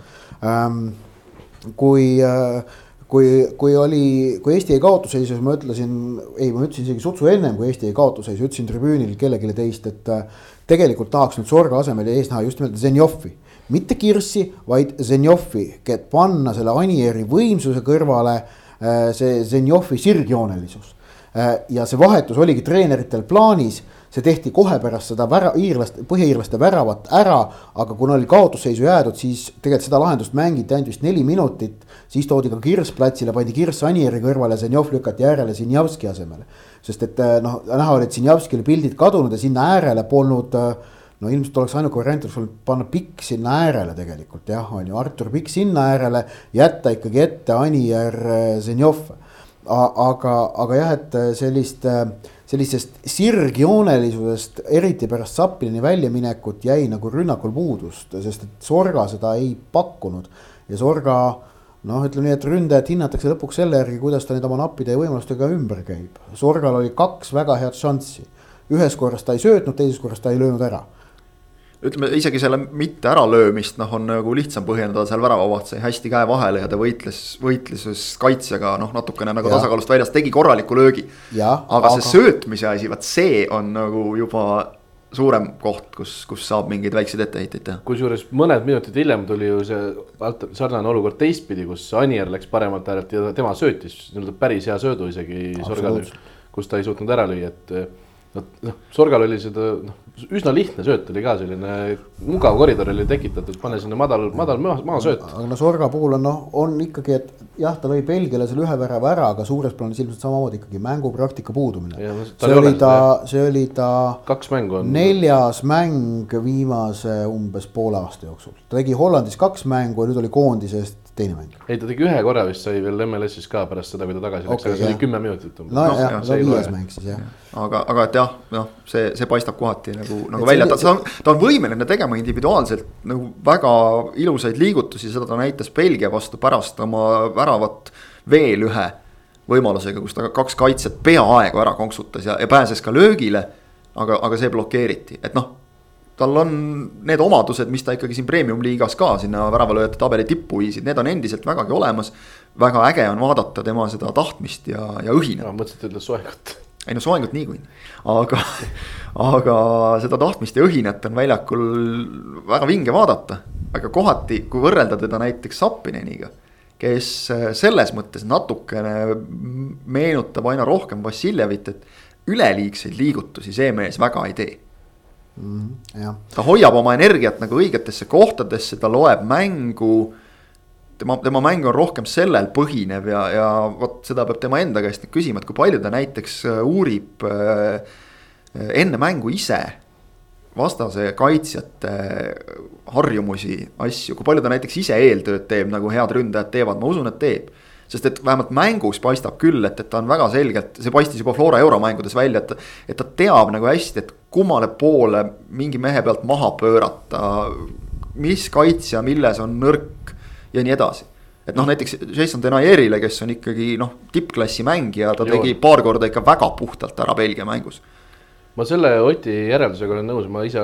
Kui, äh, kui, kui oli, kui Eesti jäi kaotusseisus, ma ütlesin, ei, ma ütlesin isegi sutsu ennem, kui Eesti jäi kaotusseisu, ütlesin tribüünil kellelegi teist, et äh, tegelikult tahaks nüüd Sorga asemel ees näha just nimelt Zenjovi mitte Kirssi, vaid Zenjovi, et panna selle Anieri võimsuse kõrvale see Zenjovi sirgjoonelisus Äh, ja see vahetus oligi treeneritel plaanis, see tehti kohe pärast seda vära-, iirlaste, põhja-iirlaste väravat ära, aga kuna oli kaotusseisu jäädud, siis tegelikult seda lahendust mängiti ainult vist neli minutit. Siis toodi ka Kirss platsile, pandi Kirss Anieri kõrvale, Zenjov lükati äärele Zinjavski asemele. sest et äh, noh, näha oli, et Zinjavskil pildid kadunud ja sinna äärele polnud äh, no ilmselt oleks ainuke variant, olnud panna pikk sinna äärele tegelikult jah, on ju, Artur Pikk sinna äärele, jätta ikkagi ette Anier Zenjov aga, aga jah, et sellist, sellisest sirgjoonelisusest, eriti pärast Zappini väljaminekut jäi nagu rünnakul puudust, sest et Sorga seda ei pakkunud. ja Sorga noh, ütleme nii, et ründajat hinnatakse lõpuks selle järgi, kuidas ta nüüd oma nappide ja võimalustega ümber käib. Sorgal oli kaks väga head šanssi. ühes korras ta ei söötnud, teises korras ta ei löönud ära ütleme isegi selle mitte äralöömist, noh, on nagu lihtsam põhjendada, seal väravavaht sai hästi käe vahele ja ta võitles, võitluses kaitsjaga noh, natukene nagu ja. tasakaalust väljas, tegi korraliku löögi. aga, aga see söötmise asi, vaat see on nagu juba suurem koht, kus, kus saab mingeid väikseid etteheiteid teha. kusjuures mõned minutid hiljem tuli ju see sarnane olukord teistpidi, kus Anier läks paremalt äärelt ja tema söötis nii-öelda päris hea söödu isegi Sorgale, kus ta ei suutnud ära lüüa, et noh, Sorgal oli seda noh, üsna lihtne sööt oli ka selline mugav koridor oli tekitatud, pane sinna madal, madal maa, maasööt. aga no Sorga puhul on noh, on ikkagi, et jah, ta lõi Belgiale selle ühe värava ära, aga suures plaanis ilmselt samamoodi ikkagi mängupraktika puudumine. see oli ta, see oli ta. kaks mängu on. neljas mäng viimase umbes poole aasta jooksul, ta tegi Hollandis kaks mängu ja nüüd oli koondisest teine mäng. ei, ta tegi ühe korra vist sai veel MLS-is ka pärast seda, kui ta tagasi läks okay,, aga see oli kümme minutit umbes. nojah no, no, no viies mäng siis jah. aga, aga et jah, noh, see, see paistab kohati nagu, nagu et välja, ta, ta on, ta on võimeline tegema individuaalselt nagu väga ilusaid liigutusi, seda ta näitas Belgia vastu pärast oma väravat veel ühe võimalusega, kus ta kaks kaitset peaaegu ära konksutas ja, ja pääses ka löögile. aga, aga see blokeeriti, et noh tal on need omadused, mis ta ikkagi siin premium-liigas ka sinna väravalööjate tabeli tippu viisid, need on endiselt vägagi olemas. väga äge on vaadata tema seda tahtmist ja, ja õhinat. mõtlesin, et ütles soengut. ei no soengut niikuinii, aga, aga seda tahtmist ja õhinat on väljakul väga vinge vaadata. aga kohati, kui võrrelda teda näiteks Sappineniga, kes selles mõttes natukene meenutab aina rohkem Vassiljevit, et üleliigseid liigutusi see mees väga ei tee mm,. ta hoiab oma energiat nagu õigetesse kohtadesse, ta loeb mängu. tema, tema mäng on rohkem sellel põhinev ja, ja vot seda peab tema enda käest nüüd küsima, et kui palju ta näiteks äh, uurib äh, enne mängu ise vastase kaitsjate harjumusi, asju, kui palju ta näiteks ise eeltööd teeb, nagu head ründajad teevad, ma usun, et teeb. Sest et vähemalt mängus paistab küll, et, et ta on väga selgelt, see paistis juba Flora euromängudes välja, et. et ta teab nagu hästi, et kummale poole mingi mehe pealt maha pöörata. mis kaitsja, milles on nõrk ja nii edasi et noh, näiteks Jason Denayerile, kes on ikkagi noh, tippklassi mängija, ta tegi Joo. paar korda ikka väga puhtalt ära Belgia mängus ma selle Oti järeldusega olen nõus, ma ise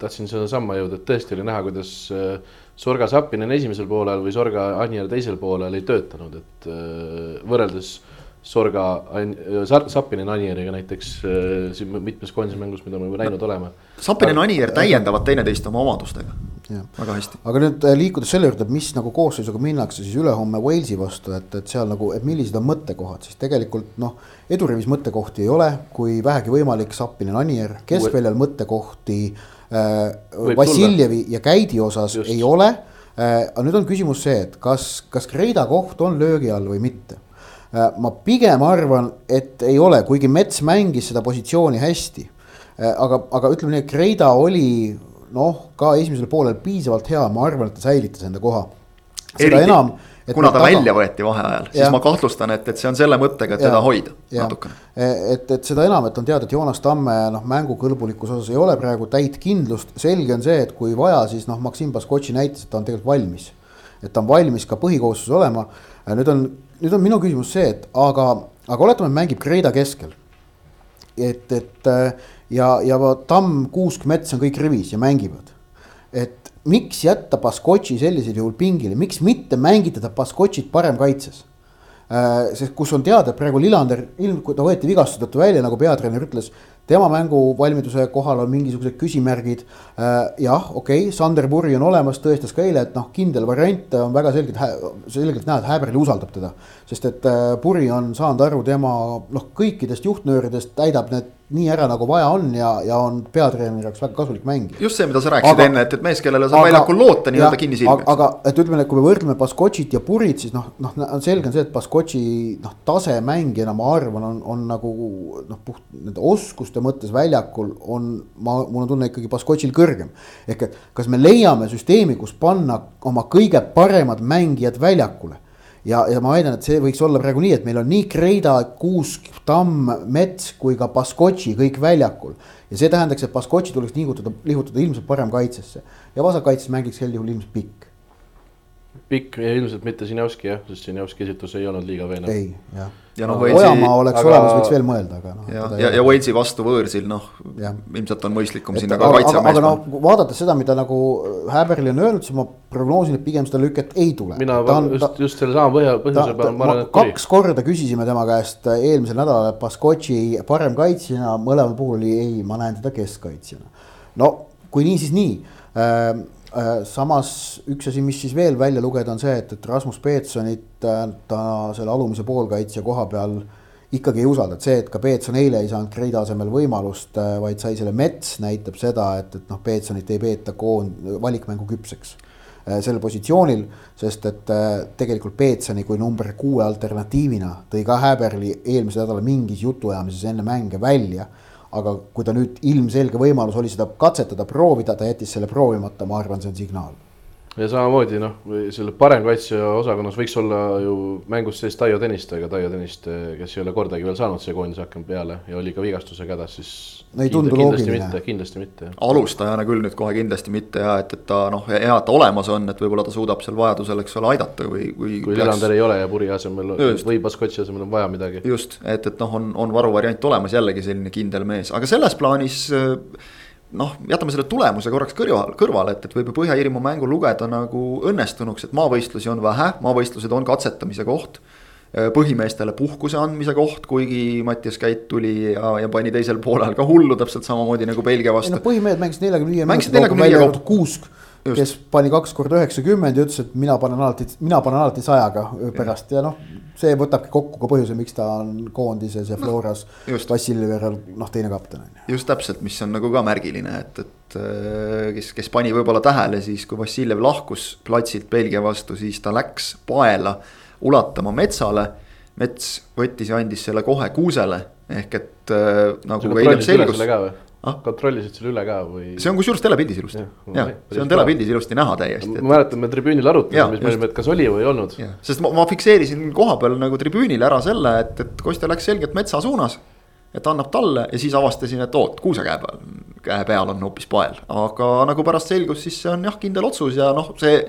tahtsin sedasama jõuda, et tõesti oli näha, kuidas äh, Sorga Sapinen esimesel poolel või Sorga Anier teisel poolel ei töötanud, et äh, võrreldes Sorga, Sapinen Anieriga näiteks äh, siin mitmes koondise mängus, mida me näinud oleme. Sapinen Anier täiendavad teineteist oma omadustega väga hästi. aga nüüd äh, liikudes selle juurde, et mis nagu koosseisuga minnakse siis ülehomme Walesi vastu, et, et seal nagu, et millised on mõttekohad, siis tegelikult noh. edurivis mõttekohti ei ole, kui vähegi võimalik, Sappinen, Anier, keskväljal mõttekohti äh,. Vassiljevi ja Käidi osas Just. ei ole äh,. aga nüüd on küsimus see, et kas, kas Kreida koht on löögi all või mitte äh,. ma pigem arvan, et ei ole, kuigi Mets mängis seda positsiooni hästi äh, aga, aga ütleme nii, et Kreida oli noh, ka esimesel poolel piisavalt hea, ma arvan, et ta säilitas enda koha. seda Eriti, enam. Kuna ta taga... välja võeti vaheajal, siis ma kahtlustan, et, et see on selle mõttega, et ja, teda hoida natukene. E, et, et seda enam, et on teada, et Joonas Tamme noh, mängukõlbulikkuse osas ei ole praegu täit kindlust, selge on see, et kui vaja, siis noh, Maksim Baskotši näitas, et ta on tegelikult valmis. et ta on valmis ka põhikoosseisus olema, nüüd on, nüüd on minu küsimus see, et aga, aga oletame, mängib Kreida keskel. et, et ja, ja Tamm, Kuusk, Mets on kõik rivis ja mängivad. et miks jätta Baskotši sellisel juhul pingile, miks mitte mängitada Baskotšit parem kaitses äh,? sest kus on teada, et praegu Lillander, ilm, kui ta võeti vigastuse tõttu välja, nagu peatreener ütles, tema mänguvalmiduse kohal on mingisugused küsimärgid äh,. jah, okei okay,, Sander Purri on olemas, tõestas ka eile, et noh, kindel variant on väga selgelt, selgelt näha, et Häberli usaldab teda. Sest et äh, Purri on saanud aru tema noh, kõikidest juhtnööridest täidab need nii ära, nagu vaja on ja, ja on peatreeneri jaoks väga kasulik mängija. just see, mida sa rääkisid aga, enne, et, et mees, kellele saab väljakul loota nii-öelda kinni silmi. aga et ütleme, et kui me võrdleme Baskotšit ja Purit, siis noh, noh, selge on see, et Baskotši noh, tasemängijana ma arvan, on, on nagu noh, puht nende oskuste mõttes väljakul on, ma, mul on tunne ikkagi Baskotšil kõrgem. ehk et kas me leiame süsteemi, kus panna oma kõige paremad mängijad väljakule ja, ja ma väidan, et see võiks olla praegu nii, et meil on nii Kreida, Kuusk, Tamm, Mets kui ka Baskotši kõik väljakul. ja see tähendaks, et Baskotši tuleks liigutada, liigutada ilmselt parem kaitsesse ja vasakkaitses mängiks sel juhul ilmselt pikk. pikk ja ilmselt mitte Sinjavski jah, sest Sinjavski esitus ei olnud liiga veenev. ei, jah ja noh, Ojamaa oleks aga... olemas, võiks veel mõelda, aga noh. ja, ja, ja Walesi vastu võõrsil noh, ilmselt on mõistlikum sinna ka kaitsemees. aga noh, vaadates seda, mida nagu Häberli on öelnud, siis ma prognoosin, et pigem seda lüket ei tule. mina on, just, just sellesama põhja, põhjuse peale ma arvan, et tuli. kaks korda küsisime tema käest eelmisel nädalal, et Baskotši parem kaitsjana, mõlemal puhul oli ei, ma näen teda keskkaitsjana. no kui nii, siis nii äh, Äh, samas üks asi, mis siis veel välja lugeda, on see, et, et Rasmus Peetsonit äh, ta selle alumise poolkaitsja koha peal ikkagi ei usalda, et see, et ka Peetson eile ei saanud Kreida asemel võimalust, äh, vaid sai selle Mets, näitab seda, et, et noh, Peetsonit ei peeta koond-, valikmängu küpseks sellel positsioonil, sest et tegelikult Peetsoni kui number kuue alternatiivina tõi ka Häberli eelmisel nädalal mingis jutuajamises enne mänge välja aga kui ta nüüd ilmselge võimalus oli seda katsetada, proovida, ta jättis selle proovimata, ma arvan, see on signaal ja samamoodi noh, selle paremkaitsja osakonnas võiks olla ju mängus sees Taio Tõniste, aga Taio Tõniste, kes ei ole kordagi veel saanud siia koondise hakkama peale ja oli ka vigastusega hädas, siis. no ei tundu loogiline. kindlasti mitte. alustajana küll nüüd kohe kindlasti mitte ja et, et ta noh, hea, et ta olemas on, et võib-olla ta suudab seal vajadusel, eks ole, aidata või, või. kui Lelander ei ole ja Puri asemel just. või Baskotši asemel on vaja midagi. just, et, et noh, on, on varuvariant olemas jällegi selline kindel mees, aga selles plaanis noh, jätame selle tulemuse korraks kõrval, kõrvale, et, et võib ju Põhja-Iirimaa mängu lugeda nagu õnnestunuks, et maavõistlusi on vähe, maavõistlused on katsetamise koht. põhimeestele puhkuse andmise koht, kuigi Mattias Käit tuli ja, ja pani teisel poolel ka hullu täpselt samamoodi nagu Belgia vastu. No, põhimehed mängisid neljakümne viie minuti, välja arvatud Kuusk kes pani kaks korda üheksakümmend ja ütles, et mina panen alati, mina panen alati sajaga pärast ja noh. see võtabki kokku ka põhjuse, miks ta on koondises ja Floras no,. Vassiljevi järel noh, teine kapten on ju. just täpselt, mis on nagu ka märgiline, et, et äh, kes, kes pani võib-olla tähele siis, kui Vassiljev lahkus platsilt Belgia vastu, siis ta läks paela ulatama metsale. mets võttis ja andis selle kohe kuusele ehk et äh, nagu eile selgus ah? kontrollisid selle üle ka või? see on kusjuures telepildis ilusti, jah, see on telepildis ilusti näha täiesti. ma mäletan, me tribüünil arutasime, siis me olime, et kas oli või ei olnud. sest ma, ma fikseerisin koha peal nagu tribüünil ära selle, et, et Kostja läks selgelt metsa suunas. et annab talle ja siis avastasin, et oot, kuusekäe peal, käe peal on hoopis pael, aga nagu pärast selgus, siis see on jah, kindel otsus ja noh, see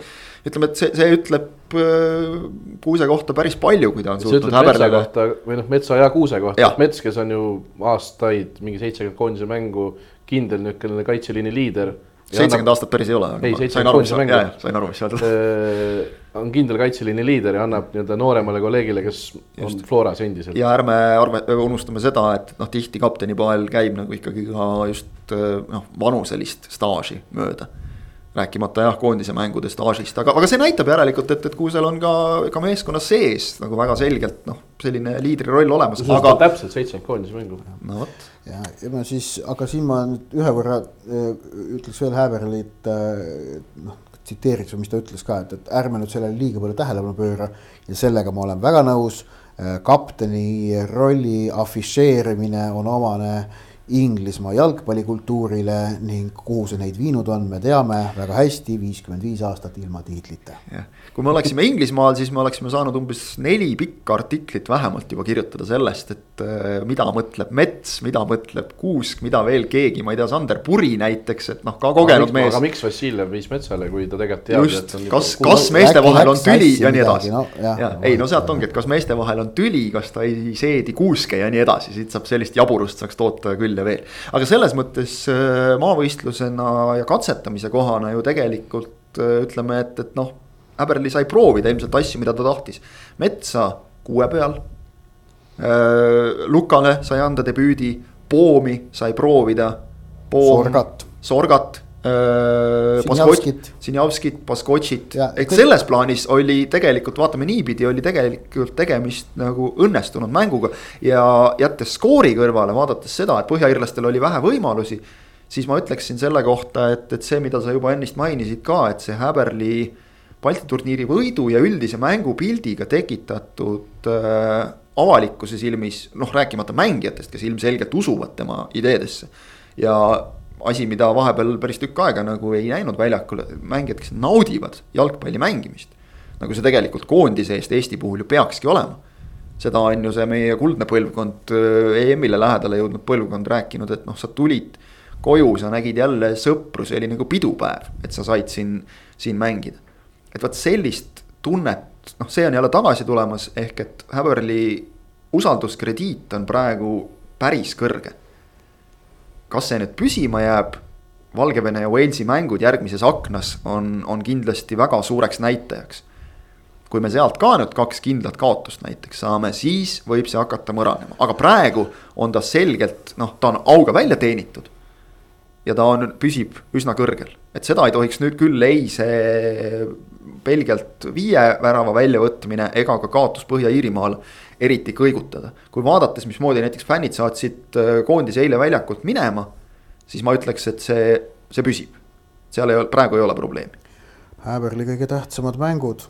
ütleme, et see, see ütleb äh, Kuuse kohta päris palju, kui ta on suutnud häberdaga. või noh, Metsa ja Kuuse kohta, Mets, kes on ju aastaid mingi seitsekümmend koondise mängu kindel niisugune kaitseliini liider. seitsekümmend aastat päris ei ole. ei, seitsekümmend koondise mängu. sain aru, mis sa ütled. Äh, on kindel kaitseliini liider ja annab nii-öelda nooremale kolleegile, kes Just. on Floras endiselt. ja ärme arve, unustame seda, et noh, tihti kaptenipael käib nagu ikkagi ka just äh, noh, vanuselist staaži mööda rääkimata jah, koondise mängude staažist, aga, aga see näitab järelikult, et, et Kuusel on ka, ka meeskonna sees nagu väga selgelt noh, selline liidri roll olemas. aga täpselt seitsekümmend koondise mängu. no vot. ja, ja ma siis, aga siin ma nüüd ühe korra äh, ütleks veel Häberlit äh, noh tsiteeriks või mis ta ütles ka, et, et ärme nüüd sellele liiga palju tähelepanu pööra ja sellega ma olen väga nõus. Äh, kapteni rolli afišeerimine on omane Inglismaa jalgpallikultuurile ning kuhu see neid viinud on, me teame väga hästi, viiskümmend viis aastat ilma tiitlita. Kui me oleksime Inglismaal, siis me oleksime saanud umbes neli pikka artiklit vähemalt juba kirjutada sellest, et äh, mida mõtleb Mets, mida mõtleb Kuusk, mida veel keegi, ma ei tea, Sander Puri näiteks, et noh, ka kogenud aga mees. aga miks Vassiljev viis Metsale, kui ta tegelikult teab, on. kas, kas meeste vahel on tüli ja nii edasi. No, ja, ja, ei no sealt ongi, et kas meeste vahel on tüli, kas ta ei seedi Kuuske ja nii edasi, siit saab sellist jaburust saaks toota küll küll ja veel. aga selles mõttes äh, maavõistlusena ja katsetamise kohana ju tegelikult äh, ütleme, et, et noh. Häberli sai proovida ilmselt asju, mida ta tahtis. metsa kuue peal. Äh, Lukale sai anda debüüdi, Poomi sai proovida. Sorgat. Sorgat Sinjavskit, Sinjavskit, Baskotšit, ehk selles plaanis oli tegelikult vaatame niipidi, oli tegelikult tegemist nagu õnnestunud mänguga. ja jättes skoori kõrvale, vaadates seda, et põhjairlastel oli vähe võimalusi. siis ma ütleksin selle kohta, et, et see, mida sa juba ennist mainisid ka, et see Häberli Balti turniiri võidu ja üldise mängupildiga tekitatud äh, avalikkuse silmis, noh rääkimata mängijatest, kes ilmselgelt usuvad tema ideedesse. ja asi, mida vahepeal päris tükk aega nagu ei näinud väljakul, mängijad, kes naudivad jalgpalli mängimist. nagu see tegelikult koondise eest Eesti puhul ju peakski olema. seda on ju see meie kuldne põlvkond, EM-ile lähedale jõudnud põlvkond rääkinud, et noh, sa tulid koju, sa nägid jälle sõpru, see oli nagu pidupäev, et sa said siin, siin mängida. Et vot sellist tunnet, noh, see on jälle tagasi tulemas, ehk et Häberli usalduskrediit on praegu päris kõrge kas see nüüd püsima jääb? Valgevene ja Walesi mängud järgmises aknas on, on kindlasti väga suureks näitajaks. kui me sealt ka nüüd kaks kindlat kaotust näiteks saame, siis võib see hakata mõranema, aga praegu on ta selgelt noh, ta on auga välja teenitud. Ja ta on, püsib üsna kõrgel, et seda ei tohiks nüüd küll ei see Belgialt viie värava väljavõtmine ega ka kaotus Põhja-Iirimaal eriti kõigutada. kui vaadates, mismoodi näiteks fännid saatsid äh, koondise eile väljakult minema, siis ma ütleks, et see, see püsib. seal ei ole, praegu ei ole probleemi. Häberli kõige tähtsamad mängud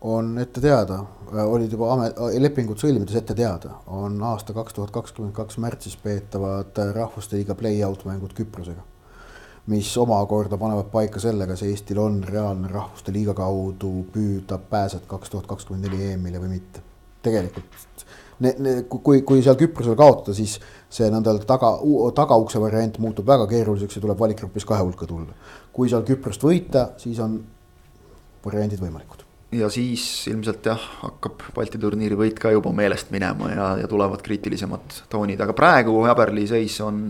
on ette teada, äh, olid juba amet, äh, lepingud sõlmides ette teada, on aasta kaks tuhat kakskümmend kaks märtsis peetavad Rahvuste Liiga play-out mängud Küprosega. mis omakorda panevad paika selle, kas Eestil on reaalne Rahvuste Liiga kaudu püüda pääset kaks tuhat kakskümmend neli EM-ile või mitte tegelikult. kui, kui seal Küprosel kaotada, siis see nõnda taga, tagaukse variant muutub väga keeruliseks ja tuleb valikgrupis kahe hulka tulla. kui seal Küprost võita, siis on variandid võimalikud ja siis ilmselt jah, hakkab Balti turniiri võit ka juba meelest minema ja, ja tulevad kriitilisemad toonid, aga praegu Häberli seis on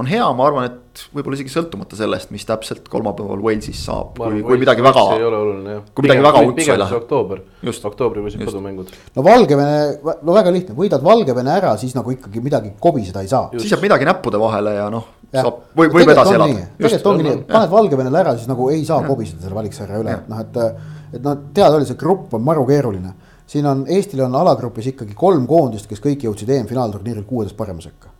on hea, ma arvan, et võib-olla isegi sõltumata sellest, mis täpselt kolmapäeval Walesis saab, kui, kui midagi väga. ei ole oluline jah. kui midagi väga utsu ei lähe. oktoober, oktoobrikuised kodumängud. no Valgevene, no väga lihtne, võidad Valgevene ära, siis nagu ikkagi midagi kobiseda ei saa. siis jääb midagi näppude vahele ja noh, saab, võib, võib edasi elada. tegelikult ongi nii, et paned Valgevenele ära, siis nagu ei saa kobiseda selle valiksarja üle, et noh, et. Et noh, teada oli, see grupp on maru keeruline. siin on, Eestil on alagrupis ikkagi kolm koondist, kes kõik jõudsid EM-finaalturniiril kuueteist parema sekka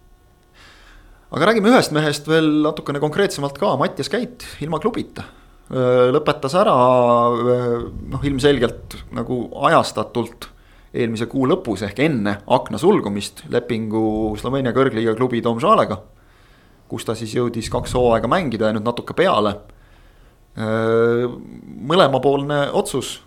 aga räägime ühest mehest veel natukene konkreetsemalt ka, Mattias Käit ilma klubita. lõpetas ära noh, ilmselgelt nagu ajastatult eelmise kuu lõpus ehk enne akna sulgumist lepingu Sloveenia kõrgliiga klubi Domžalega. kus ta siis jõudis kaks hooaega mängida ja nüüd natuke peale. Mõlemapoolne otsus.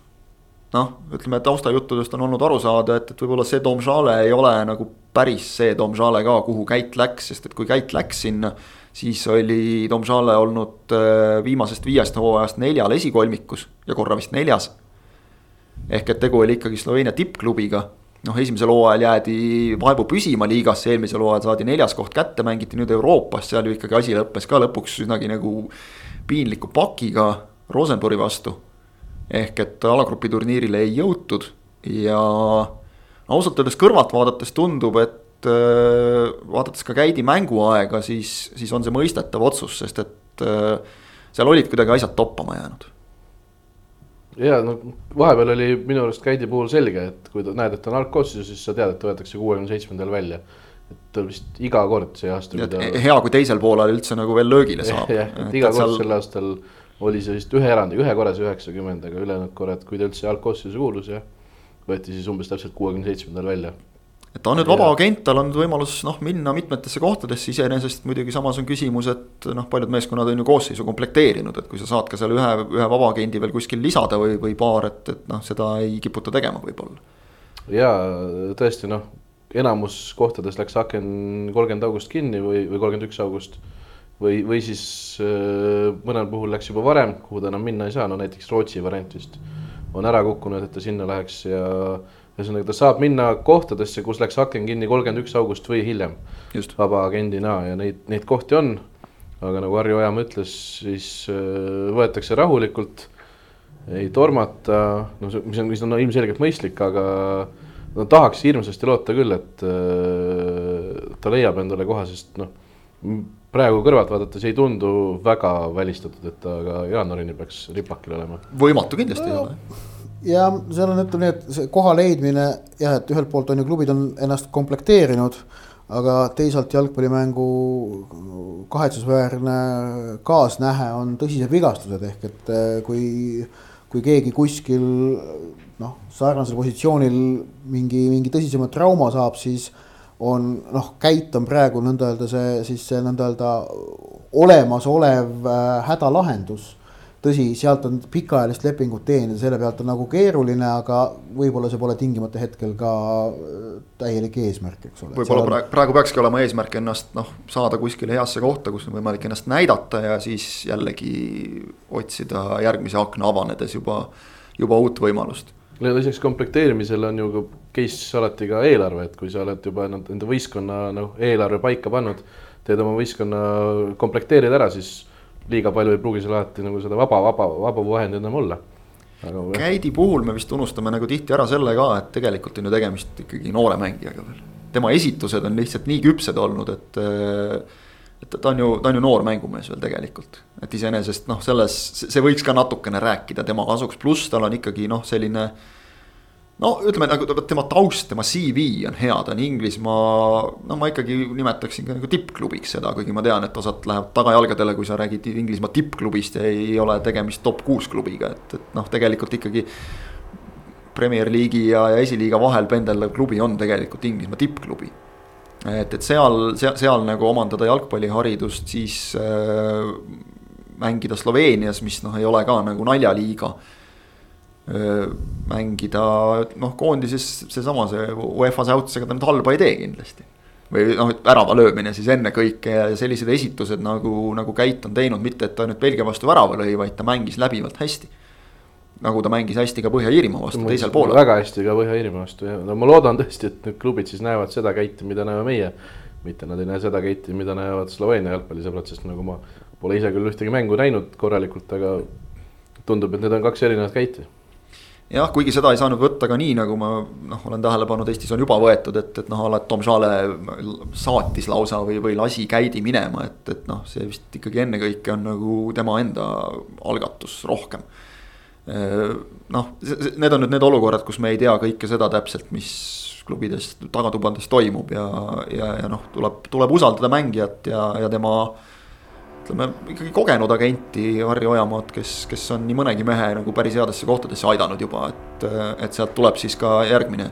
noh, ütleme taustajuttudest on olnud aru saada, et, et võib-olla see Domžale ei ole nagu päris see Domžale ka, kuhu Käit läks, sest et kui Käit läks sinna siis oli Domžale olnud viimasest viiest hooajast neljal esikolmikus ja korra vist neljas. ehk et tegu oli ikkagi Sloveenia tippklubiga noh, esimesel hooajal jäädi vaevu püsima liigasse, eelmisel hooajal saadi neljas koht kätte, mängiti nüüd Euroopas, seal ju ikkagi asi lõppes ka lõpuks üsnagi nagu piinliku pakiga Rosenborgi vastu. ehk et alagrupi turniirile ei jõutud ja ausalt öeldes kõrvalt vaadates tundub, et äh, vaadates ka Käidi mänguaega, siis, siis on see mõistetav otsus, sest et äh, seal olid kuidagi asjad toppama jäänud ja no vahepeal oli minu arust Käidi puhul selge, et kui ta näed, et ta on algkoosseisus, siis sa tead, et ta võetakse kuuekümne seitsmendal välja. Et tal vist iga kord see aasta. Ta... hea, kui teisel poolel üldse nagu veel löögile saab. jah, et iga kord seal... sel aastal oli see vist ühe erandiga, ühe korra see üheksakümmend, aga ülejäänud korrad, kui ta üldse algkoosseisu kuulus jah, võeti siis umbes täpselt kuuekümne seitsmendal välja et ta on nüüd vaba agent, tal on võimalus noh, minna mitmetesse kohtadesse, iseenesest muidugi samas on küsimus, et noh, paljud meeskonnad on ju koosseisu komplekteerinud, et kui sa saad ka seal ühe, ühe vaba agendi veel kuskil lisada või, või paar, et, et noh, seda ei kiputa tegema võib-olla. ja tõesti noh, enamus kohtades läks aken kolmkümmend august kinni või, või kolmkümmend üks august. või, või siis äh, mõnel puhul läks juba varem, kuhu ta enam minna ei saa, no näiteks Rootsi variant vist on ära kukkunud, et ta sinna läheks ja ühesõnaga, ta saab minna kohtadesse, kus läks aken kinni kolmkümmend üks august või hiljem. vaba agendina ja neid, neid kohti on. aga nagu Harju Ojamaa ütles, siis äh, võetakse rahulikult, ei tormata, no mis on, mis on no, ilmselgelt mõistlik, aga no tahaks hirmsasti loota küll, et äh, ta leiab endale koha, sest noh, praegu kõrvalt vaadates ei tundu väga välistatud, et ta ka jaanuarini peaks ripakil olema. võimatu kindlasti no. ei ole ja seal on ütleme nii, et see koha leidmine jah, et ühelt poolt on ju klubid on ennast komplekteerinud, aga teisalt jalgpallimängu kahetsusväärne kaasnähe on tõsised vigastused ehk et eh, kui, kui keegi kuskil noh, sarnasel positsioonil mingi, mingi tõsisema trauma saab, siis on noh, käit on praegu nõnda öelda see siis see nõnda öelda olemasolev äh, hädalahendus tõsi, sealt on pikaajalist lepingut teenida, selle pealt on nagu keeruline, aga võib-olla see pole tingimata hetkel ka äh, täielik eesmärk, eks ole. võib-olla praegu, praegu peakski olema eesmärk ennast noh, saada kuskile heasse kohta, kus on võimalik ennast näidata ja siis jällegi otsida järgmise akna avanedes juba, juba uut võimalust. ja lisaks komplekteerimisele on ju case alati ka eelarve, et kui sa oled juba enda võistkonna noh, eelarve paika pannud, teed oma võistkonna, komplekteerid ära, siis liiga palju ei pruugi seal alati nagu seda vaba, vaba, vaba vahendit enam olla. Käidi puhul me vist unustame nagu tihti ära selle ka, et tegelikult on ju tegemist ikkagi noore mängijaga veel. tema esitused on lihtsalt nii küpsed olnud, et, et ta on ju, ta on ju noor mängumees veel tegelikult. et iseenesest noh, selles, see võiks ka natukene rääkida tema kasuks, pluss tal on ikkagi noh, selline no ütleme nagu tema taust, tema CV on hea, ta on Inglismaa, no ma ikkagi nimetaksin ka nagu tippklubiks seda, kuigi ma tean, et osad lähevad tagajalgadele, kui sa räägid Inglismaa tippklubist ja ei ole tegemist top kuus klubiga, et, et noh, tegelikult ikkagi. Premier League'i ja, ja esiliiga vahel pendeldav klubi on tegelikult Inglismaa tippklubi. et, et seal, seal, seal nagu omandada jalgpalliharidust, siis äh, mängida Sloveenias, mis noh, ei ole ka nagu naljaliiga mängida, noh koondises seesama, see UEFA säuts, ega ta nüüd halba ei tee kindlasti. või noh, värava löömine siis ennekõike ja sellised esitused nagu, nagu Käit on teinud, mitte et ta nüüd Belgia vastu värava lõi, vaid ta mängis läbivalt hästi. nagu ta mängis hästi ka Põhja-Iirimaa vastu teisel poolel. väga hästi ka Põhja-Iirimaa vastu ja no ma loodan tõesti, et need klubid siis näevad seda Käiti, mida näeme meie. mitte nad ei näe seda Käiti, mida näevad Sloveenia jalgpallisõbrad, sest nagu ma pole ise küll ühtegi mängu näinud korralikult, aga tundub, et need on kaks erinevat Käiti jah, kuigi seda ei saanud võtta ka nii, nagu ma noh, olen tähele pannud, Eestis on juba võetud, et, et noh, alati Tom Šale saatis lausa või, või lasi käidi minema, et, et noh, see vist ikkagi ennekõike on nagu tema enda algatus rohkem. noh, need on nüüd need olukorrad, kus me ei tea kõike seda täpselt, mis klubides tagatubades toimub ja, ja, ja noh, tuleb, tuleb usaldada mängijat ja, ja tema ütleme ikkagi kogenud agenti Harri Ojamaad, kes, kes on nii mõnegi mehe nagu päris headesse kohtadesse aidanud juba, et, et sealt tuleb siis ka järgmine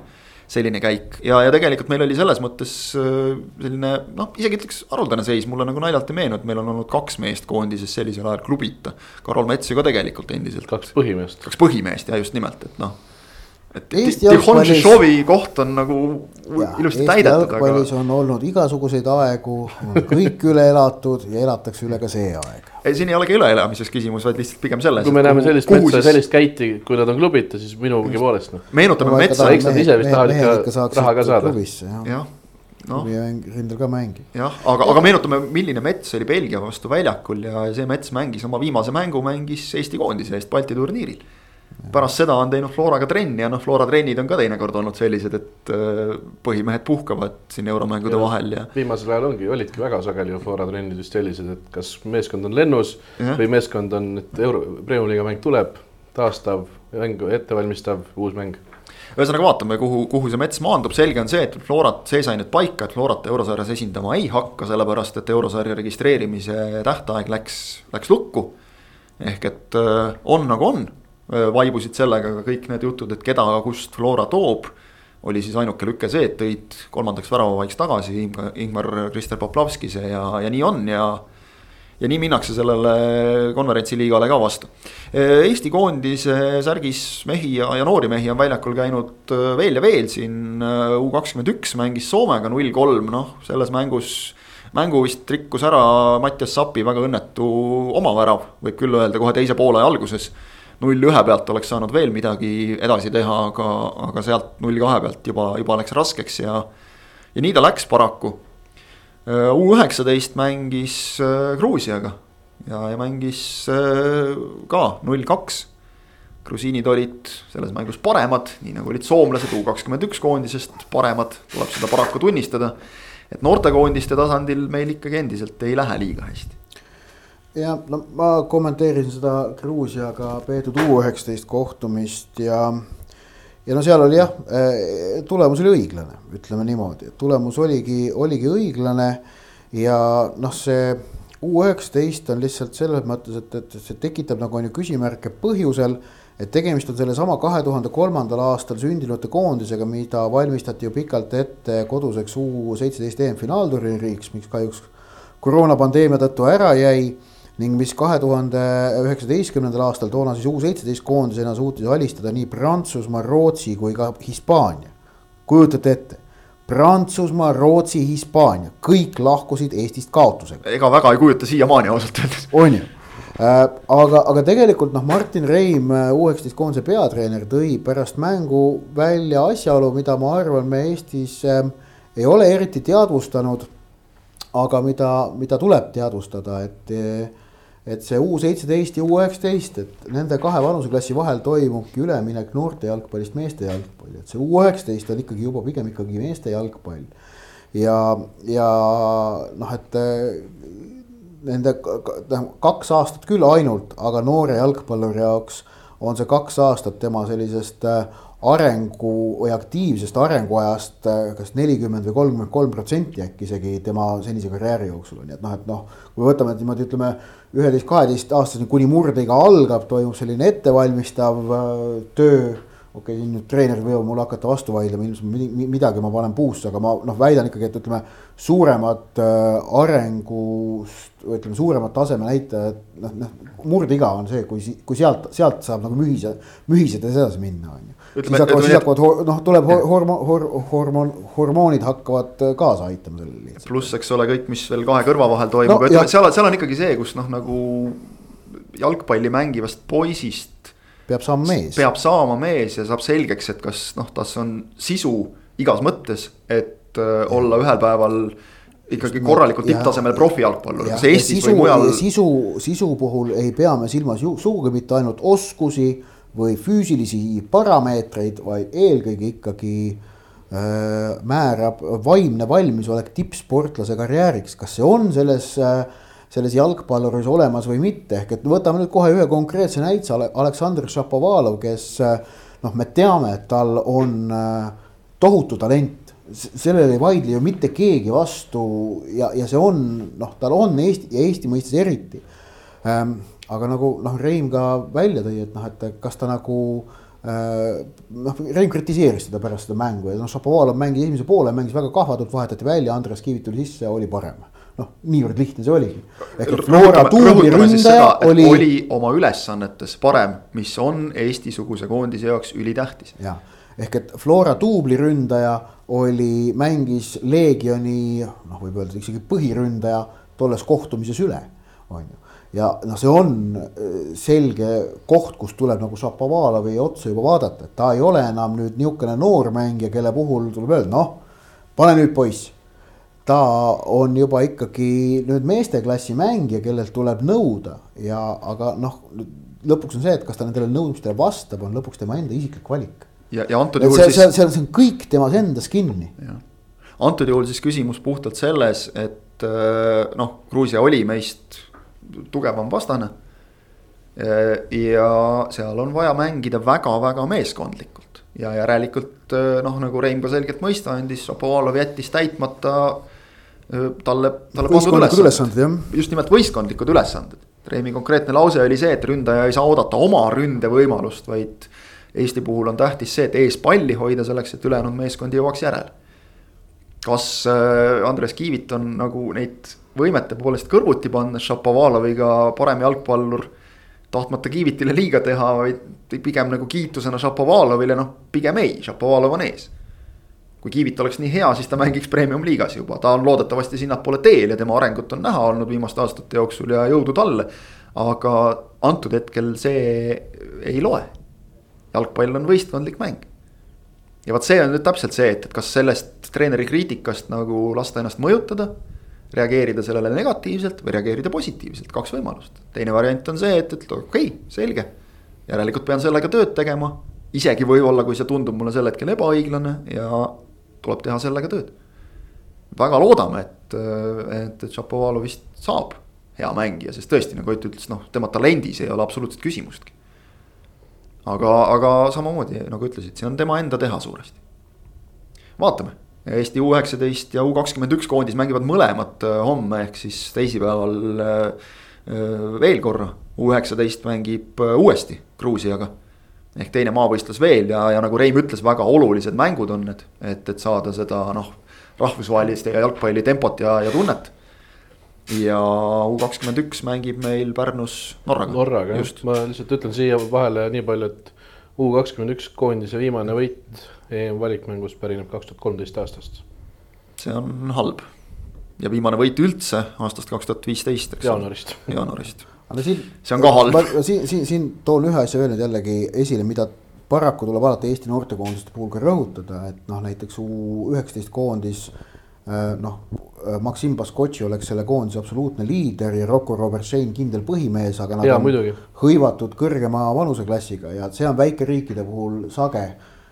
selline käik ja, ja tegelikult meil oli selles mõttes äh, selline noh, isegi ütleks haruldane seis, mulle nagu naljalt ei meenu, et meil on olnud kaks meest koondises sellisel ajal klubita. Karol Mets ju ka tegelikult endiselt. kaks põhimeest. kaks põhimeest ja just nimelt, et noh Tihon koht on nagu ja, ilusti täidetud. jalgpallis aga... on olnud igasuguseid aegu, kõik üle elatud ja elatakse üle ka see aeg. ei, siin ei olegi üleelamises küsimus, vaid lihtsalt pigem selles. kui me näeme sellist metsa ja sellist käiti, kui nad on klubita, siis minugi poolest noh. meenutame no, metsa. eks nad ise vist tahavad ikka raha ka saada. jah noh. rindel ka mängib. jah, aga, aga meenutame, milline mets oli Belgia vastu väljakul ja see mets mängis oma viimase mängu, mängis Eesti koondise eest Balti turniiril pärast seda on teinud Floraga trenni ja noh, Flora trennid on ka teinekord olnud sellised, et äh, põhimehed puhkavad siin euromängude ja, vahel ja. viimasel ajal ongi, olidki väga sageli ju Flora trennid just sellised, et kas meeskond on lennus ja. või meeskond on, et euro, Premiumi-liiga mäng tuleb, taastav, mäng ettevalmistav, uus mäng ühesõnaga vaatame, kuhu, kuhu see mets maandub, selge on see, et Florat, see sai nüüd paika, et Florat eurosarjas esindama ei hakka, sellepärast et eurosarja registreerimise tähtaeg läks, läks lukku. ehk et äh, on nagu on vaibusid sellega ka kõik need jutud, et keda, kust Flora toob. oli siis ainuke lüke see, et tõid kolmandaks väravavaiks tagasi Ingmar Krister Poplavskise ja, ja nii on ja. ja nii minnakse sellele konverentsiliigale ka vastu. Eesti koondise särgis mehi ja, ja noori mehi on väljakul käinud veel ja veel siin U kakskümmend üks mängis Soomega null kolm, noh selles mängus mängu vist rikkus ära Mattias Sapi väga õnnetu omavärav, võib küll öelda kohe teise poole alguses null ühe pealt oleks saanud veel midagi edasi teha, aga, aga sealt null kahe pealt juba, juba läks raskeks ja. ja nii ta läks paraku. U üheksateist mängis äh, Gruusiaga ja, ja mängis äh, ka null kaks. grusiinid olid selles mängus paremad, nii nagu olid soomlased U kakskümmend üks koondisest paremad, tuleb seda paraku tunnistada. et noortekoondiste tasandil meil ikkagi endiselt ei lähe liiga hästi ja no ma kommenteerisin seda Gruusiaga peetud U üheksateist kohtumist ja. ja no seal oli jah, eh, tulemus oli õiglane, ütleme niimoodi, et tulemus oligi, oligi õiglane. ja noh, see U üheksateist on lihtsalt selles mõttes, et, et see tekitab nagu on ju küsimärke põhjusel et tegemist on sellesama kahe tuhande kolmandal aastal sündinute koondisega, mida valmistati ju pikalt ette koduseks U seitseteist EM-finaalturniiriks, miks kahjuks koroonapandeemia tõttu ära jäi ning mis kahe tuhande üheksateistkümnendal aastal toona siis U seitseteist koondisena suutis alistada nii Prantsusmaa, Rootsi kui ka Hispaania. kujutate ette, Prantsusmaa, Rootsi, Hispaania, kõik lahkusid Eestist kaotusega. ega väga ei kujuta siiamaani ausalt öeldes. on ju äh,, aga, aga tegelikult noh, Martin Reim, äh, U üheksateist koondise peatreener, tõi pärast mängu välja asjaolu, mida ma arvan, me Eestis äh, ei ole eriti teadvustanud. aga mida, mida tuleb teadvustada, et äh, et see U seitseteist ja U üheksateist, et nende kahe vanuseklassi vahel toimubki üleminek noorte jalgpallist meeste jalgpalli, et see U üheksateist on ikkagi juba pigem ikkagi meeste jalgpall. ja, ja noh, et eh, nende kaks aastat küll ainult, aga noore jalgpalluri jaoks on see kaks aastat tema sellisest äh, arengu või aktiivsest arenguajast äh, kas nelikümmend või kolmkümmend kolm protsenti äkki isegi tema senise karjääri jooksul, nii et noh, et noh, kui me võtame niimoodi, ütleme üheteist, kaheteist aastaseni kuni murdeiga algab, toimub selline ettevalmistav äh, töö okei okay,, siin nüüd treenerid võivad mulle hakata vastu vaidlema, ilmselt midagi ma panen puusse, aga ma noh, väidan ikkagi, et ütleme. suuremat äh, arengust, või ütleme, suuremat taseme näitajat, noh, noh, murdeiga on see, kui, kui sealt, sealt saab nagu mühise, mühisedes edasi minna, on ju. Siis hakkavad, siis hakkavad, noh, tuleb hormoon, hormoon, hormoon, hormoonid hakkavad äh, kaasa aitama sellele. pluss, eks ole, kõik, mis veel kahe kõrva vahel toimub no,, ütleme, et seal, seal on ikkagi see, kus noh, nagu jalgpalli mängivast poisist peab saama mees. peab saama mees ja saab selgeks, et kas noh, tas on sisu igas mõttes, et äh, olla ühel päeval ikkagi korralikult tipptasemel profijalgpallur, kas Eestis sisu, või mujal. sisu, sisu puhul ei pea me silmas ju sugugi mitte ainult oskusi või füüsilisi parameetreid, vaid eelkõige ikkagi äh, määrab vaimne valmisolek tippsportlase karjääriks, kas see on selles äh, selles jalgpalluris olemas või mitte, ehk et võtame nüüd kohe ühe konkreetse näitse, Aleksandr Šapovalov, kes noh, me teame, et tal on äh, tohutu talent. sellele ei vaidle ju mitte keegi vastu ja, ja see on noh, tal on Eesti ja Eesti mõistes eriti ähm,. Aga nagu noh, Reim ka välja tõi, et noh, et kas ta nagu noh, Rein kritiseeris teda pärast seda mängu ja noh, Šapovalov mängis esimese poole, mängis väga kahvatult, vahetati välja, Andres Kiivit tuli sisse, oli parem. noh, niivõrd lihtne see oligi. oli. oli oma ülesannetes parem, mis on Eesti-suguse koondise jaoks ülitähtis. jah, ehk et Flora tuubli ründaja oli, mängis Leegioni, noh, võib öelda isegi põhiründaja tolles kohtumises üle, on ju ja noh, see on äh, selge koht, kus tuleb nagu Šapovalovi otsa juba vaadata, et ta ei ole enam nüüd niisugune noor mängija, kelle puhul tuleb öelda, noh, pane nüüd poiss. ta on juba ikkagi nüüd meesteklassi mängija, kellelt tuleb nõuda ja, aga noh, lõpuks on see, et kas ta nendele nõudmistele vastab, on lõpuks tema enda isiklik valik. ja, ja antud juhul siis. see, see on kõik temas endas kinni. antud juhul siis küsimus puhtalt selles, et äh, noh, Gruusia oli meist tugevam vastane. ja seal on vaja mängida väga-väga meeskondlikult ja järelikult noh, nagu Rein ka selgelt mõista andis, Šapovalov jättis täitmata talle, talle pandud ülesanded, ülesanded, just nimelt võistkondlikud ülesanded. Reimi konkreetne lause oli see, et ründaja ei saa oodata oma ründevõimalust, vaid Eesti puhul on tähtis see, et ees palli hoida selleks, et ülejäänud meeskond jõuaks järele. kas Andres Kiivit on nagu neid võimete poolest kõrvuti panna Šapovaloviga parem jalgpallur. tahtmata Kiivitile liiga teha, vaid pigem nagu kiitusena Šapovalovile, noh pigem ei, Šapovalov on ees. kui Kiivit oleks nii hea, siis ta mängiks premium-liigas juba, ta on loodetavasti sinnapoole teel ja tema arengut on näha olnud viimaste aastate jooksul ja jõudu talle. aga antud hetkel see ei loe. jalgpall on võistkondlik mäng ja vot see on nüüd täpselt see, et, et kas sellest treeneri kriitikast nagu lasta ennast mõjutada reageerida sellele negatiivselt või reageerida positiivselt, kaks võimalust. teine variant on see, et, et okei okay,, selge. järelikult pean sellega tööd tegema, isegi võib-olla, kui see tundub mulle sel hetkel ebaõiglane ja tuleb teha sellega tööd. väga loodame, et, et, et Šapovalovist saab hea mängija, sest tõesti, nagu Ott ütles, noh, tema talendis ei ole absoluutselt küsimustki. aga, aga samamoodi nagu ütlesid, see on tema enda teha suuresti. vaatame Eesti U üheksateist ja U kakskümmend üks koondis mängivad mõlemad äh, homme ehk siis teisipäeval äh, äh, veel korra. U üheksateist mängib uuesti Gruusiaga. ehk teine maavõistlus veel ja, ja nagu Reim ütles, väga olulised mängud on need, et, et saada seda noh, rahvusvahelist jalgpalli tempot ja, ja tunnet ja U kakskümmend üks mängib meil Pärnus Norraga. Norraga jah, ma lihtsalt ütlen siia vahele nii palju, et U kakskümmend üks koondise viimane võit EM-valikmängus pärineb kaks tuhat kolmteist aastast. see on halb ja viimane võit üldse aastast kaks tuhat viisteist, eks. jaanuarist. jaanuarist. see on ka halb. siin, siin, siin toon ühe asja veel nüüd jällegi esile, mida paraku tuleb alati Eesti noortekoondiste puhul ka rõhutada, et noh, näiteks U üheksateist koondis noh, äh, Maksim Baskotši oleks selle koondise absoluutne liider ja Rocco Robertšein kindel põhimees, aga nad ja, on muidugi. hõivatud kõrgema vanuseklassiga ja see on väikeriikide puhul sage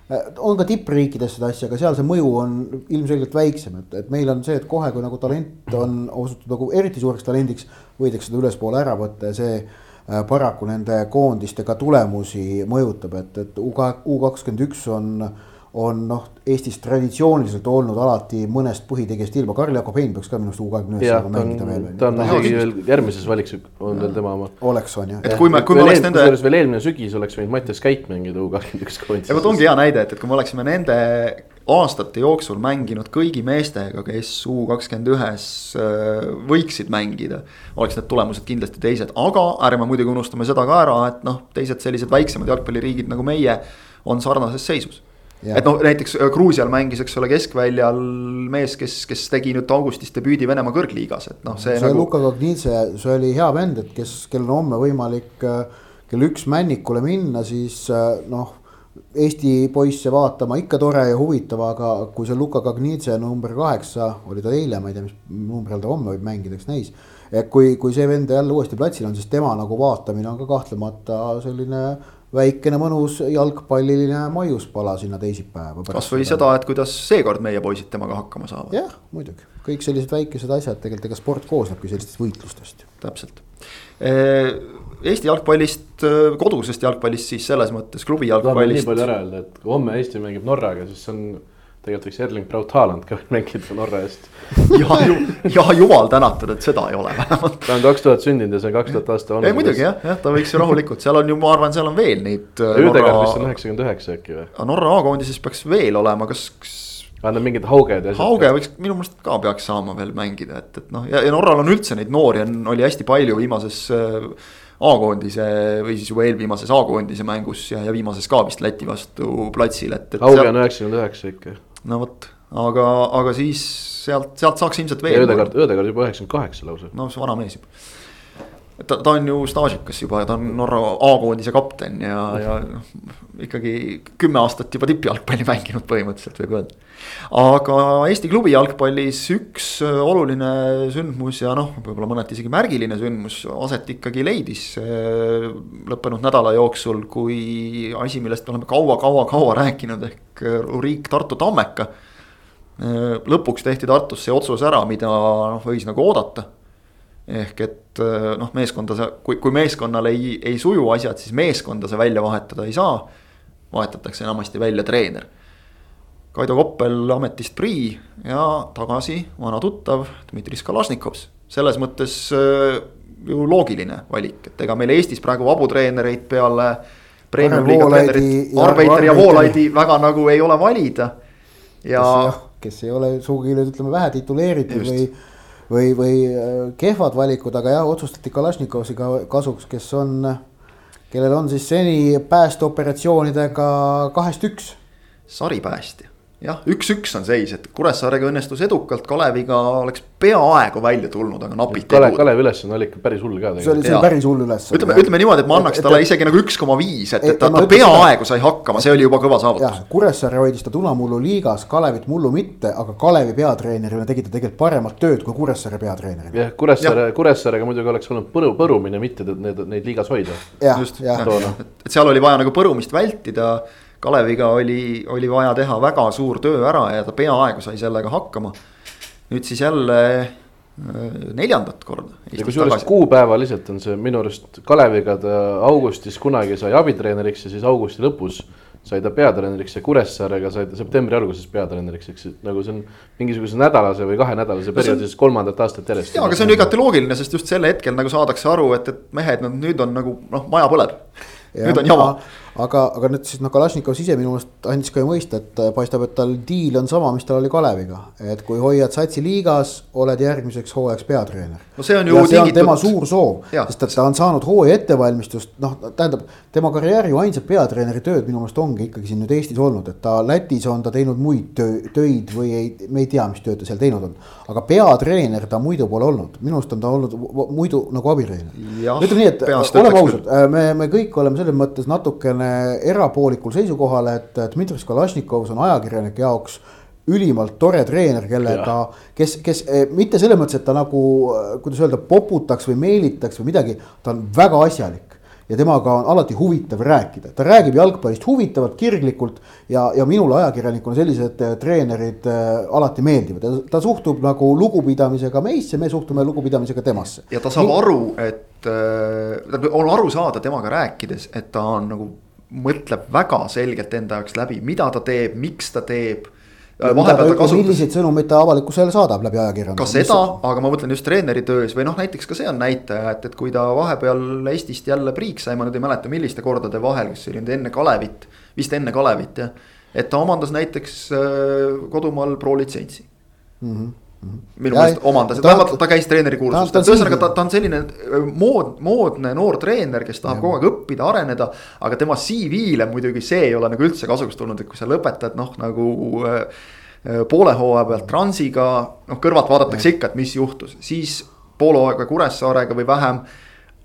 Äh, on ka tippriikides seda asja, aga seal see mõju on ilmselgelt väiksem, et, et meil on see, et kohe, kui nagu talent on osutunud nagu eriti suureks talendiks, võidakse seda ülespoole ära võtta ja see äh, paraku nende koondistega tulemusi mõjutab, et, et U kakskümmend üks on on noh, Eestis traditsiooniliselt olnud alati mõnest põhitegijast ilma, Karl-Jakob Hein peaks ka minu arust U kahekümne üheksaga mängida veel. ta on isegi veel järgmises valiks on veel tema oma. oleks, on jah. et kui me, kui me oleks nende. veel eelmine sügis oleks võinud Mattias Käit mängida U kahekümne üks koondises. ja vot ongi hea näide, et, et kui me oleksime nende aastate jooksul mänginud kõigi meestega, kes U kakskümmend ühes äh, võiksid mängida. oleks need tulemused kindlasti teised, aga ärme muidugi unustame seda ka ära, et noh, teised sellised väiksemad jalgpalliriigid nagu meie on sarnases seisus et noh, näiteks äh, Gruusial mängis, eks ole, keskväljal mees, kes, kes tegi nüüd augustis debüüdi Venemaa kõrgliigas, et noh, see. see nagu... Luka Kognitse, see oli hea vend, et kes, kellel on homme võimalik äh, kell üks Männikule minna, siis äh, noh. Eesti poisse vaatama ikka tore ja huvitav, aga kui see Luka Kognitse number kaheksa, oli ta eile, ma ei tea, mis numbril ta homme võib mängida, eks näis. et kui, kui see vend jälle uuesti platsil on, siis tema nagu vaatamine on ka kahtlemata selline väikene mõnus jalgpalliline maiuspala sinna teisipäeva. kasvõi seda, et kuidas seekord meie poisid temaga hakkama saavad. jah, muidugi, kõik sellised väikesed asjad, tegelikult ega sport koosnebki sellistest võitlustest. täpselt. Eesti jalgpallist, kodusest jalgpallist siis selles mõttes klubi jalgpallist. nii palju ära öelda, et kui homme Eesti mängib Norraga, siis on tegelikult võiks Erling Braut Haaland ka mängida Norra eest. ja, ja jumal tänatud, et seda ei ole vähemalt. ta on kaks tuhat sündinud ja see on kaks tuhat aasta olnud. ei muidugi jah, jah, ta võiks ju rahulikult, seal on ju, ma arvan, seal on veel neid. Üdegaard vist on üheksakümmend üheksa äkki või? Norra A-koondises peaks veel olema, kas, kas aga need mingid hauged ja hauge võiks minu meelest ka peaks saama veel mängida, et, et noh, ja, ja Norral on üldse neid noori on, oli hästi palju viimases äh, A-koondise või siis juba eelviimases A-koondise mängus ja, ja viimases ka vist Läti vastu platsil, et, et. hauge on üheksakümmend üheksa ikka. No vot, aga, aga siis sealt, sealt saaks ilmselt veel. Ödegaard, Ödegaard juba üheksakümmend kaheksa lausa. no see vana mees juba ta, ta on ju staažikas juba, ta on Norra A-koondise kapten ja, ja noh, ikkagi kümme aastat juba tippjalgpalli mänginud põhimõtteliselt võib öelda. aga Eesti klubi jalgpallis üks äh, oluline sündmus ja noh, võib-olla mõneti isegi märgiline sündmus aset ikkagi leidis äh, lõppenud nädala jooksul, kui asi, millest me oleme kaua-kaua-kaua rääkinud ehk Riik Tartu Tammeka. Äh, lõpuks tehti Tartus see otsus ära, mida noh, võis nagu oodata ehk et äh, noh, meeskonda sa, kui, kui meeskonnal ei, ei suju asjad, siis meeskonda sa välja vahetada ei saa. vahetatakse enamasti välja treener. Kaido Koppel ametist prii ja tagasi vana tuttav Dmitri Skalašnikovs, selles mõttes äh, ju loogiline valik, et ega meil Eestis praegu vabu treenereid peale. Arbeiter ja Voolaidi väga nagu ei ole valida. ja. kes ei ole sugugi ütleme vähe tituleeritud Just. või või, või äh, kehvad valikud, aga jah, otsustati Kalašnikovi kasuks, kes on, kellel on siis seni päästeoperatsioonidega kahest üks. saripäästja jah, üks-üks on seis, et Kuressaarega õnnestus edukalt, Kaleviga oleks peaaegu välja tulnud, aga napilt Kale,. Kalevi ülesanne oli ikka päris hull ka. see oli, see oli päris hull ülesanne. ütleme, ütleme niimoodi, et ma annaks et, talle et, isegi nagu üks koma viis, et, et ta, ta peaaegu sai hakkama, see oli juba kõva saavutus. Kuressaare hoidis ta tunamullu liigas, Kalevit mullu mitte, aga Kalevi peatreenerina tegi ta tegelikult paremat tööd kui Kuressaare peatreenerina. jah, Kuressaare, Kuressaarega muidugi oleks olnud põru, põrumine, mitte neid, neid liigas hoida. just, et seal oli vaja nagu põrumist vältida Kaleviga oli, oli vaja teha väga suur töö ära ja ta peaaegu sai sellega hakkama. nüüd siis jälle äh, neljandat korda. ja kusjuures kuupäevaliselt on see minu arust Kaleviga ta augustis kunagi sai abitreeneriks ja siis augusti lõpus sai ta peatreeneriks ja Kuressaarega sai ta septembri alguses peatreeneriks, eks nagu see on mingisuguse nädalase või kahenädalase perioodi siis kolmandat aastat järjest. ja, aga see on ju igati loogiline, sest just sel hetkel nagu saadakse aru, et, et mehed, no nüüd on nagu noh, maja põleb. nüüd on jama aga, aga nüüd siis noh, Kalašnikov ise minu meelest andis ka ju mõista, et äh, paistab, et tal diil on sama, mis tal oli Kaleviga. et kui hoiad satsi liigas, oled järgmiseks hooajaks peatreener. no see on ju ja see tingitud... on tema suur soov, sest et ta on saanud hooaja ettevalmistust, noh, tähendab. tema karjääri ju ainsad peatreeneri tööd minu meelest ongi ikkagi siin nüüd Eestis olnud, et ta Lätis on ta teinud muid töö, töid või ei, me ei tea, mis tööd ta seal teinud on. aga peatreener ta muidu pole olnud, minu arust on ta olnud muidu nagu abitreener. ütleme nii, et oleme ausad, me, me kõik oleme selles mõttes natukene erapoolikul seisukohal, et Dmitri Kalašnikov on ajakirjanike jaoks ülimalt tore treener, kellega, kes, kes eh, mitte selles mõttes, et ta nagu, eh, kuidas öelda, poputaks või meelitaks või midagi, ta on väga asjalik ja temaga on alati huvitav rääkida, ta räägib jalgpallist huvitavalt, kirglikult ja, ja minule ajakirjanikuna sellised eh, treenerid äh, alati meeldivad. Ja ta suhtub nagu lugupidamisega meisse, me suhtume lugupidamisega temasse. ja ta saab Nii... aru, et äh, on aru saada temaga rääkides, et ta on nagu mõtleb väga selgelt enda jaoks läbi, mida ta teeb, miks ta teeb. Kasutas... milliseid sõnumeid ta avalikkusele saadab läbi ajakirjanduse. ka seda, aga ma mõtlen just treeneri töös või noh, näiteks ka see on näitaja, et, et kui ta vahepeal Eestist jälle priiks sai, ma nüüd ei mäleta, milliste kordade vahel, kas see oli nüüd enne Kalevit, vist enne Kalevit jah. et ta omandas näiteks äh, kodumaal pro litsentsi mm. -hmm minu meelest omandas, vähemalt ta käis treeneri kursustel, ühesõnaga ta, ta on selline äh, mood, moodne noor treener, kes tahab ja. kogu aeg õppida, areneda. aga tema CV-le muidugi see ei ole nagu üldse kasuks tulnud, et kui sa lõpetad noh, nagu äh, äh, poole hooaja pealt Transiga, noh kõrvalt vaadatakse ja. ikka, et mis juhtus, siis pool hooaega Kuressaarega või vähem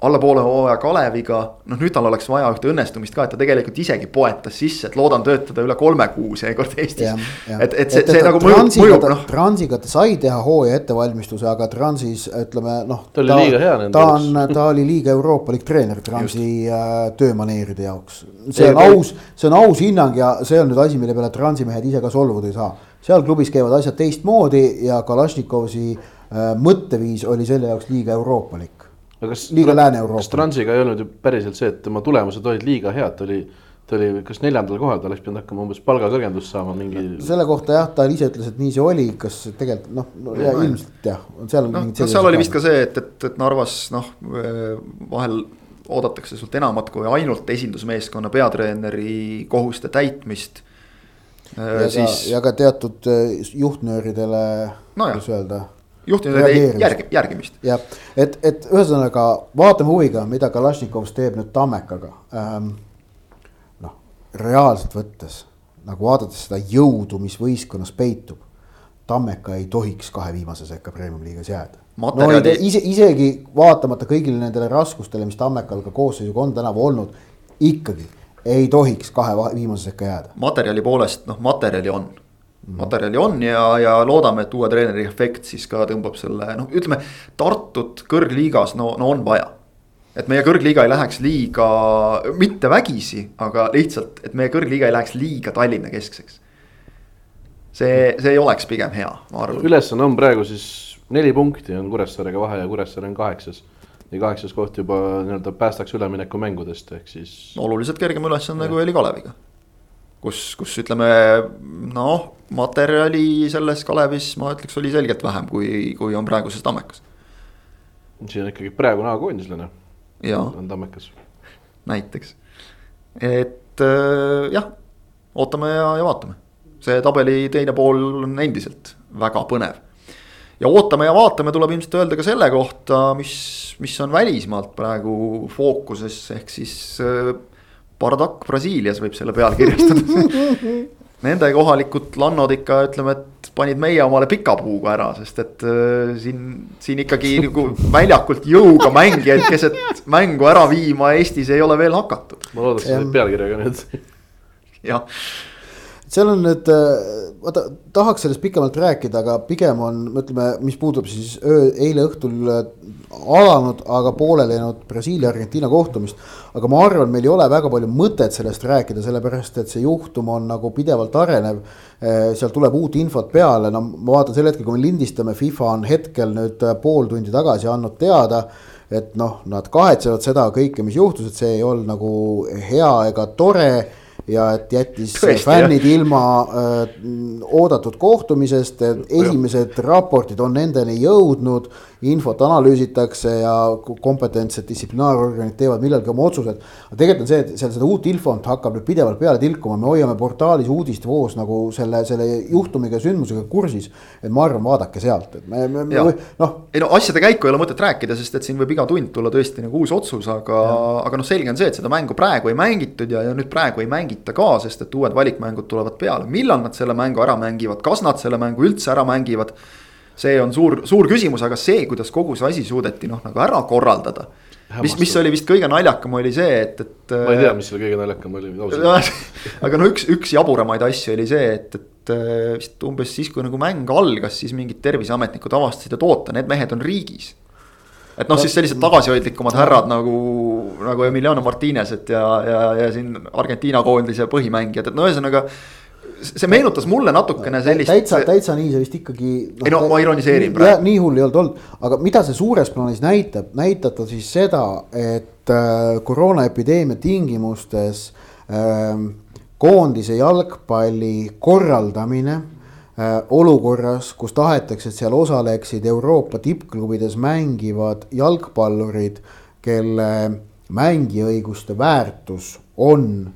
alla poole hooaja Kaleviga, noh nüüd tal oleks vaja ühte õnnestumist ka, et ta tegelikult isegi poetas sisse, et loodan töötada üle kolme kuu seekord Eestis. et, et see, see nagu mõjub, mõjub noh. Transiga ta sai teha hooaja ettevalmistuse, aga Transis ütleme noh. ta oli liiga hea nende jaoks. ta on, ta oli liiga euroopalik treener Transi äh, töömaneeride jaoks. see on aus, see on aus hinnang ja see on nüüd asi, mille peale Transi mehed ise ka solvuda ei saa. seal klubis käivad asjad teistmoodi ja Kalašnikovi äh, mõtteviis oli selle jaoks liiga euroopalik aga kas liiga Lääne-Euroopa. kas Transiga ei olnud ju päriselt see, et tema tulemused olid liiga head, ta oli, ta oli kas neljandal kohal, ta oleks pidanud hakkama umbes palgakõrgendust saama mingi. selle kohta jah, ta ise ütles, et nii see oli, kas tegelikult noh no, ja, ilmselt jah, seal on no, mingid no,. seal oli vist ka see, et, et, et Narvas noh, vahel oodatakse sult enamat kui ainult esindusmeeskonna peatreeneri kohuste täitmist. ja siis... ka, ja ka teatud äh, juhtnööridele no, kuidas öelda juhtimise järg, järgimist. jah, et, et ühesõnaga vaatame huviga, mida Kalašnikovs teeb nüüd Tammekaga ähm, reaalselt võttes nagu vaadates seda jõudu, mis võistkonnas peitub. Tammeka ei tohiks kahe viimase sekka premium-liigas jääda. Materjali... No, ise, isegi vaatamata kõigile nendele raskustele, mis Tammekal ka koosseisuga on tänavu olnud, ikkagi ei tohiks kahe viimase sekka jääda. materjali poolest, noh, materjali on. Materjali on ja, ja loodame, et uue treeneri efekt siis ka tõmbab selle, noh, ütleme Tartut kõrgliigas, no, no on vaja et meie kõrgliiga ei läheks liiga, mitte vägisi, aga lihtsalt, et meie kõrgliiga ei läheks liiga Tallinna keskseks. see, see ei oleks pigem hea, ma arvan. ülesanne on praegu siis neli punkti on Kuressaarega vahe ja Kuressaare on kaheksas. ja kaheksas koht juba nii-öelda päästaks üleminekumängudest, ehk siis. oluliselt kergem ülesanne kui oli Kaleviga. Kus, kus ütleme noh, materjali selles Kalevis ma ütleks, oli selgelt vähem, kui, kui on praeguses Tammekas. siin on ikkagi praegune A-koondislane on tammekas. näiteks, et äh, jah, ootame ja, ja vaatame. see tabeli teine pool on endiselt väga põnev. ja ootame ja vaatame tuleb ilmselt öelda ka selle kohta, mis, mis on välismaalt praegu fookuses, ehk siis äh, Bardak Brasiilias võib selle pealkirjastada Nende kohalikud lannod ikka ütleme, et panid meie omale pika puuga ära, sest et äh, siin, siin ikkagi nagu väljakult jõuga mängijaid keset mängu ära viima Eestis ei ole veel hakatud. ma loodasin selle pealkirjaga nüüd. jah seal on nüüd, äh, vaata tahaks sellest pikemalt rääkida, aga pigem on, ütleme, mis puudub siis öö, eile õhtul äh, alanud, aga pooleli jäänud Brasiilia-Argentiina kohtumist. aga ma arvan, meil ei ole väga palju mõtet sellest rääkida, sellepärast et see juhtum on nagu pidevalt arenev. Äh, seal tuleb uut infot peale, no ma vaatan sel hetkel, kui me lindistame, FIFA on hetkel nüüd pool tundi tagasi andnud teada et noh, nad kahetsevad seda kõike, mis juhtus, et see ei olnud nagu hea ega tore ja et jättis Tõesti, fännid jah. ilma äh, oodatud kohtumisest, esimesed raportid on nendeni jõudnud infot analüüsitakse ja kompetentsed distsiplinaarorganid teevad millalgi oma otsused. aga tegelikult on see, et seal seda uut infot hakkab nüüd pidevalt peale tilkuma, me hoiame portaalis uudistevoos nagu selle, selle juhtumiga, sündmusega kursis. et ma arvan, vaadake sealt, et me, me, me noh. ei no asjade käiku ei ole mõtet rääkida, sest et siin võib iga tund tulla tõesti nagu uus otsus, aga, aga noh, selge on see, et seda mängu praegu ei mängitud ja, ja nüüd praegu ei mängita ka, sest et uued valikmängud tulevad peale, millal nad selle mängu ära mängivad, kas nad selle mängu üldse ära mängivad see on suur, suur küsimus, aga see, kuidas kogu see asi suudeti noh, nagu ära korraldada. mis, mis oli vist kõige naljakam, oli see, et, et. ma ei tea, mis seal kõige naljakam oli aga no üks, üks jaburamaid asju oli see, et, et äh, vist umbes siis, kui nagu mäng algas, siis mingid terviseametnikud avastasid, et oota, need mehed on riigis et noh, siis sellised tagasihoidlikumad härrad nagu, nagu Emiliano Martinez'et ja, ja, ja siin Argentiina koondise põhimängijad, et no ühesõnaga see meenutas mulle natukene sellist. täitsa, täitsa nii see vist ikkagi no,. ei no ma ironiseerin praegu. nii hull ei olnud olnud, aga mida see suures plaanis näitab, näitab ta siis seda, et äh, koroonaepideemia tingimustes äh, koondise jalgpalli korraldamine äh, olukorras, kus tahetakse, et seal osaleksid Euroopa tippklubides mängivad jalgpallurid, kelle mängiõiguste väärtus on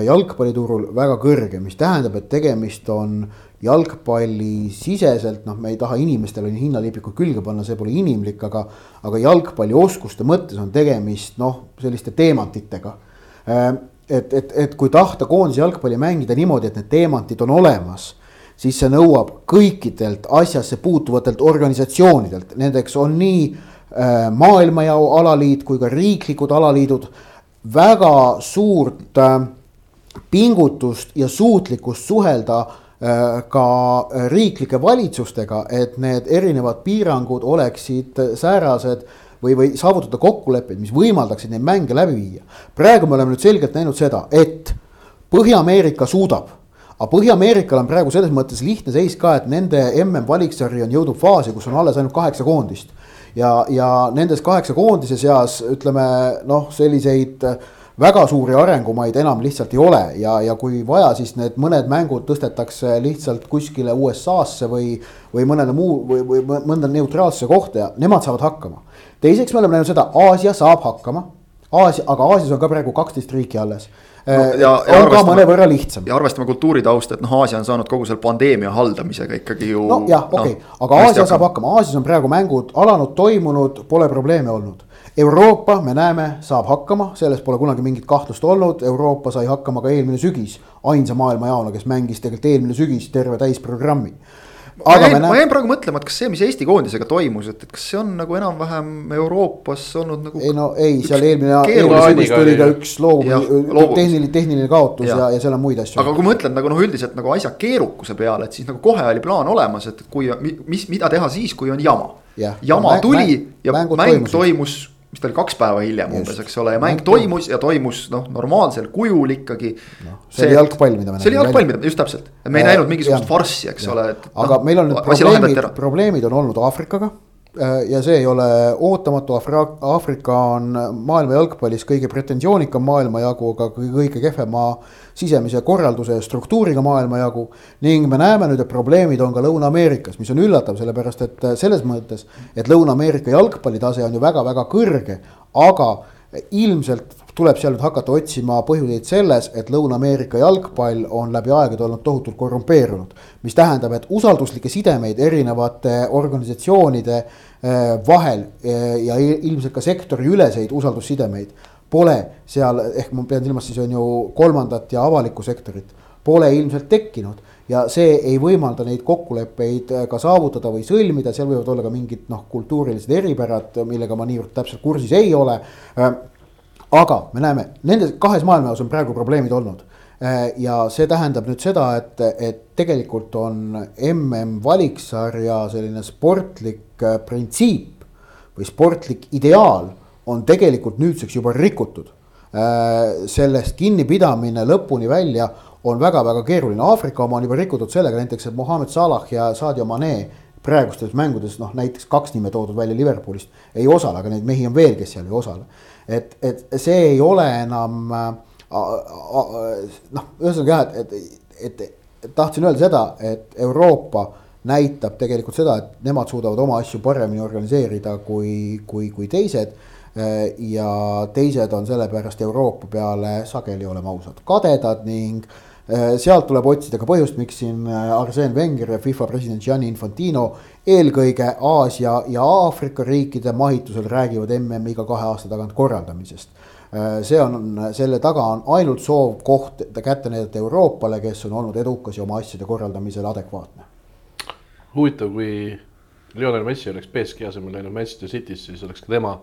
jalgpalliturul väga kõrge, mis tähendab, et tegemist on jalgpallisiseselt, noh, me ei taha inimestele hinnalipikut külge panna, see pole inimlik, aga, aga jalgpallioskuste mõttes on tegemist noh, selliste teemantitega. Äh, et, et, et kui tahta koondise jalgpalli mängida niimoodi, et need teemantid on olemas, siis see nõuab kõikidelt asjasse puutuvatelt organisatsioonidelt, nendeks on nii äh, maailmajao alaliit kui ka riiklikud alaliidud väga suurt äh, pingutust ja suutlikkust suhelda äh, ka riiklike valitsustega, et need erinevad piirangud oleksid säärased või, või saavutada kokkuleppeid, mis võimaldaksid neid mänge läbi viia. praegu me oleme nüüd selgelt näinud seda, et Põhja-Ameerika suudab, aga Põhja-Ameerikal on praegu selles mõttes lihtne seis ka, et nende mm valiksarja on jõudnud faasi, kus on alles ainult kaheksa koondist. ja, ja nendes kaheksa koondise seas ütleme noh, selliseid äh, väga suuri arengumaid enam lihtsalt ei ole ja, ja kui vaja, siis need mõned mängud tõstetakse lihtsalt kuskile USA-sse või, või mõnele muu või, või mõnda neutraalsesse kohta ja nemad saavad hakkama. teiseks me oleme näinud seda, Aasia saab hakkama. Aasia, aga Aasias on ka praegu kaksteist riiki alles no,. Ja, ja on ka mõnevõrra lihtsam. ja arvestame kultuuritausta, et noh, Aasia on saanud kogu selle pandeemia haldamisega ikkagi ju. nojah, okei okay. no,, aga Aasia saab hakkama, Aasias on praegu mängud alanud, toimunud, pole probleeme olnud Euroopa, me näeme, saab hakkama, selles pole kunagi mingit kahtlust olnud, Euroopa sai hakkama ka eelmine sügis ainsa maailmajaona, kes mängis tegelikult eelmine sügis terve täisprogrammi ma jäin, näen... ma jäin praegu mõtlema, et kas see, mis Eesti koondisega toimus, et, et kas see on nagu enam-vähem Euroopas olnud nagu. ei no ei, seal eelmine, eelmine sügis tuli ka üks loobumine, tehniline, tehniline kaotus ja, ja, ja seal on muid asju. aga kui ma mõtlen nagu noh, üldiselt nagu asja keerukuse peale, et siis nagu kohe oli plaan olemas, et kui, mis, mida teha siis, kui on jama. jama tuli ja mäng toimus, toimus mis ta oli, kaks päeva hiljem umbes, eks ole, ja mäng toimus ja toimus noh, normaalsel kujul ikkagi no,. see oli jalgpall, mida me see oli jalgpall, mida, just täpselt, me ei näinud mingisugust farssi, eks ja. ole. aga no, meil on nüüd probleemid, probleemid on olnud Aafrikaga Äh, ja see ei ole ootamatu, Aafrika on maailma jalgpallis kõige pretensioonikam maailmajagu, aga kõige kehvema sisemise korralduse ja struktuuriga maailmajagu. ning me näeme nüüd, et probleemid on ka Lõuna-Ameerikas, mis on üllatav, sellepärast et selles mõttes, et Lõuna-Ameerika jalgpallitase on ju väga-väga kõrge, aga ilmselt tuleb seal nüüd hakata otsima põhjuseid selles, et Lõuna-Ameerika jalgpall on läbi aegade olnud tohutult korrumpeerunud. mis tähendab, et usalduslikke sidemeid erinevate organisatsioonide eh, vahel eh, ja ilmselt ka sektoriüleseid usaldussidemeid pole seal, ehk ma pean silmas siis on ju kolmandat ja avalikku sektorit, pole ilmselt tekkinud. Ja see ei võimalda neid kokkuleppeid eh, ka saavutada või sõlmida, seal võivad olla ka mingid noh, kultuurilised eripärad, millega ma niivõrd täpselt kursis ei ole aga me näeme, nendes kahes maailmajaos on praegu probleemid olnud. Äh, ja see tähendab nüüd seda, et, et tegelikult on mm valiksarja selline sportlik äh, printsiip või sportlik ideaal on tegelikult nüüdseks juba rikutud. Äh, sellest kinnipidamine lõpuni välja on väga-väga keeruline, Aafrika oma on juba rikutud sellega näiteks, et Mohammed Salah ja Sadio Mane praegustes mängudes noh, näiteks kaks nime toodud välja Liverpoolist ei osale, aga neid mehi on veel, kes seal ei osale et, et see ei ole enam noh, ühesõnaga jah, et, et, et, tahtsin öelda seda, et Euroopa näitab tegelikult seda, et nemad suudavad oma asju paremini organiseerida kui, kui, kui teised. ja teised on sellepärast Euroopa peale sageli, oleme ausad, kadedad ning sealt tuleb otsida ka põhjust, miks siin Arsene Wenger ja FIFA president Gianni Infantino eelkõige Aasia ja Aafrika riikide mahitusel räägivad MM-i iga kahe aasta tagant korraldamisest. Äh, see on, selle taga on ainult soov koht kätte näidata Euroopale, kes on olnud edukas ja oma asjade korraldamisel adekvaatne. huvitav, kui Lionel Messi oleks BSG asemel läinud Manchester City'sse, siis oleks ka tema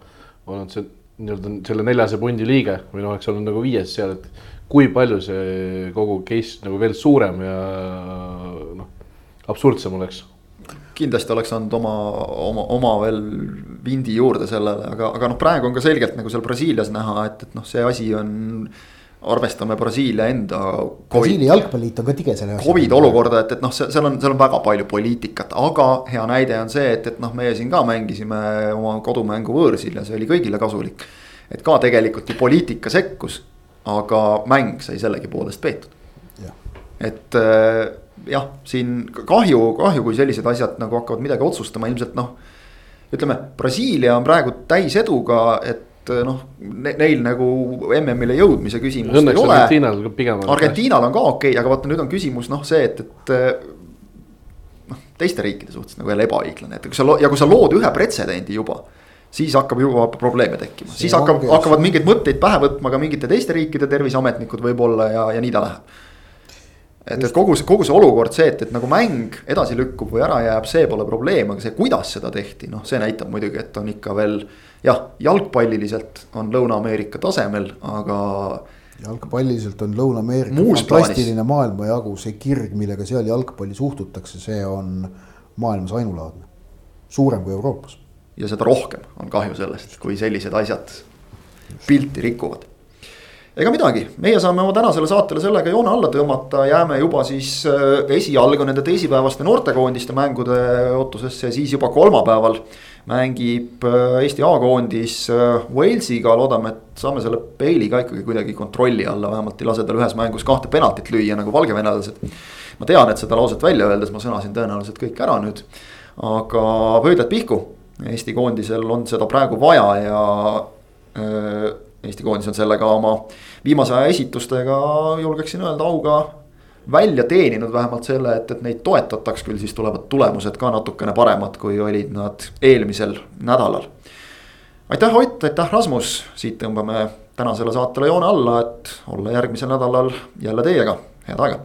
olnud see nii-öelda selle neljase pundi liige või noh, oleks olnud nagu viies seal, et kui palju see kogu case nagu veel suurem ja noh, absurdsem oleks kindlasti oleks andnud oma, oma, oma veel vindi juurde sellele, aga, aga noh, praegu on ka selgelt nagu seal Brasiilias näha, et, et noh, see asi on arvestame Brasiilia enda. Brasiilia jalgpalliliit on ka tige selle jaoks. Covid olukorda, et, et noh, seal on, seal on väga palju poliitikat, aga hea näide on see, et, et noh, meie siin ka mängisime oma kodumängu võõrsil ja see oli kõigile kasulik. et ka tegelikult ju poliitika sekkus, aga mäng sai sellegipoolest peetud. et jah, siin kahju, kahju, kui sellised asjad nagu hakkavad midagi otsustama, ilmselt noh. ütleme, Brasiilia on praegu täiseduga, et noh ne, neil nagu MM-ile jõudmise küsimust Õnneks ei ole. Argentiinal pigem on. Argentiinal on ka okei okay,, aga vaata, nüüd on küsimus noh, see, et, et noh, teiste riikide suhtes nagu jälle ebaõiglane, et kui sa ja kui sa lood ühe pretsedendi juba siis hakkab juba probleeme tekkima, siis hakkab, hakkavad mingeid mõtteid pähe võtma ka mingite teiste riikide terviseametnikud võib-olla ja, ja nii ta läheb et, et kogu see, kogu see olukord, see, et, et nagu mäng edasi lükkub või ära jääb, see pole probleem, aga see, kuidas seda tehti, noh, see näitab muidugi, et on ikka veel. jah, jalgpalliliselt on Lõuna-Ameerika tasemel, aga. jalgpalliliselt on Lõuna-Ameerika fantastiline maailmajagu, see kirg, millega seal jalgpalli suhtutakse, see on maailmas ainulaadne. suurem kui Euroopas. ja seda rohkem on kahju sellest, kui sellised asjad pilti rikuvad ega midagi, meie saame oma tänasele saatele sellega joone alla tõmmata, jääme juba siis esialgu nende teisipäevaste noortekoondiste mängude ootusesse ja siis juba kolmapäeval mängib Eesti A-koondis Walesiga, loodame, et saame selle peili ka ikkagi kuidagi kontrolli alla, vähemalt ei lase tal ühes mängus kahte penaltit lüüa nagu valgevenelased. ma tean, et seda lauset välja öeldes ma sõnasin tõenäoliselt kõik ära nüüd, aga pöidlad pihku. Eesti koondisel on seda praegu vaja ja äh, Eesti koondis on sellega oma viimase aja esitustega, julgeksin öelda, auga välja teeninud vähemalt selle, et, et neid toetataks, küll siis tulevad tulemused ka natukene paremad, kui olid nad eelmisel nädalal. aitäh, Ott, aitäh, Rasmus, siit tõmbame tänasele saatele joone alla, et olla järgmisel nädalal jälle teiega, head aega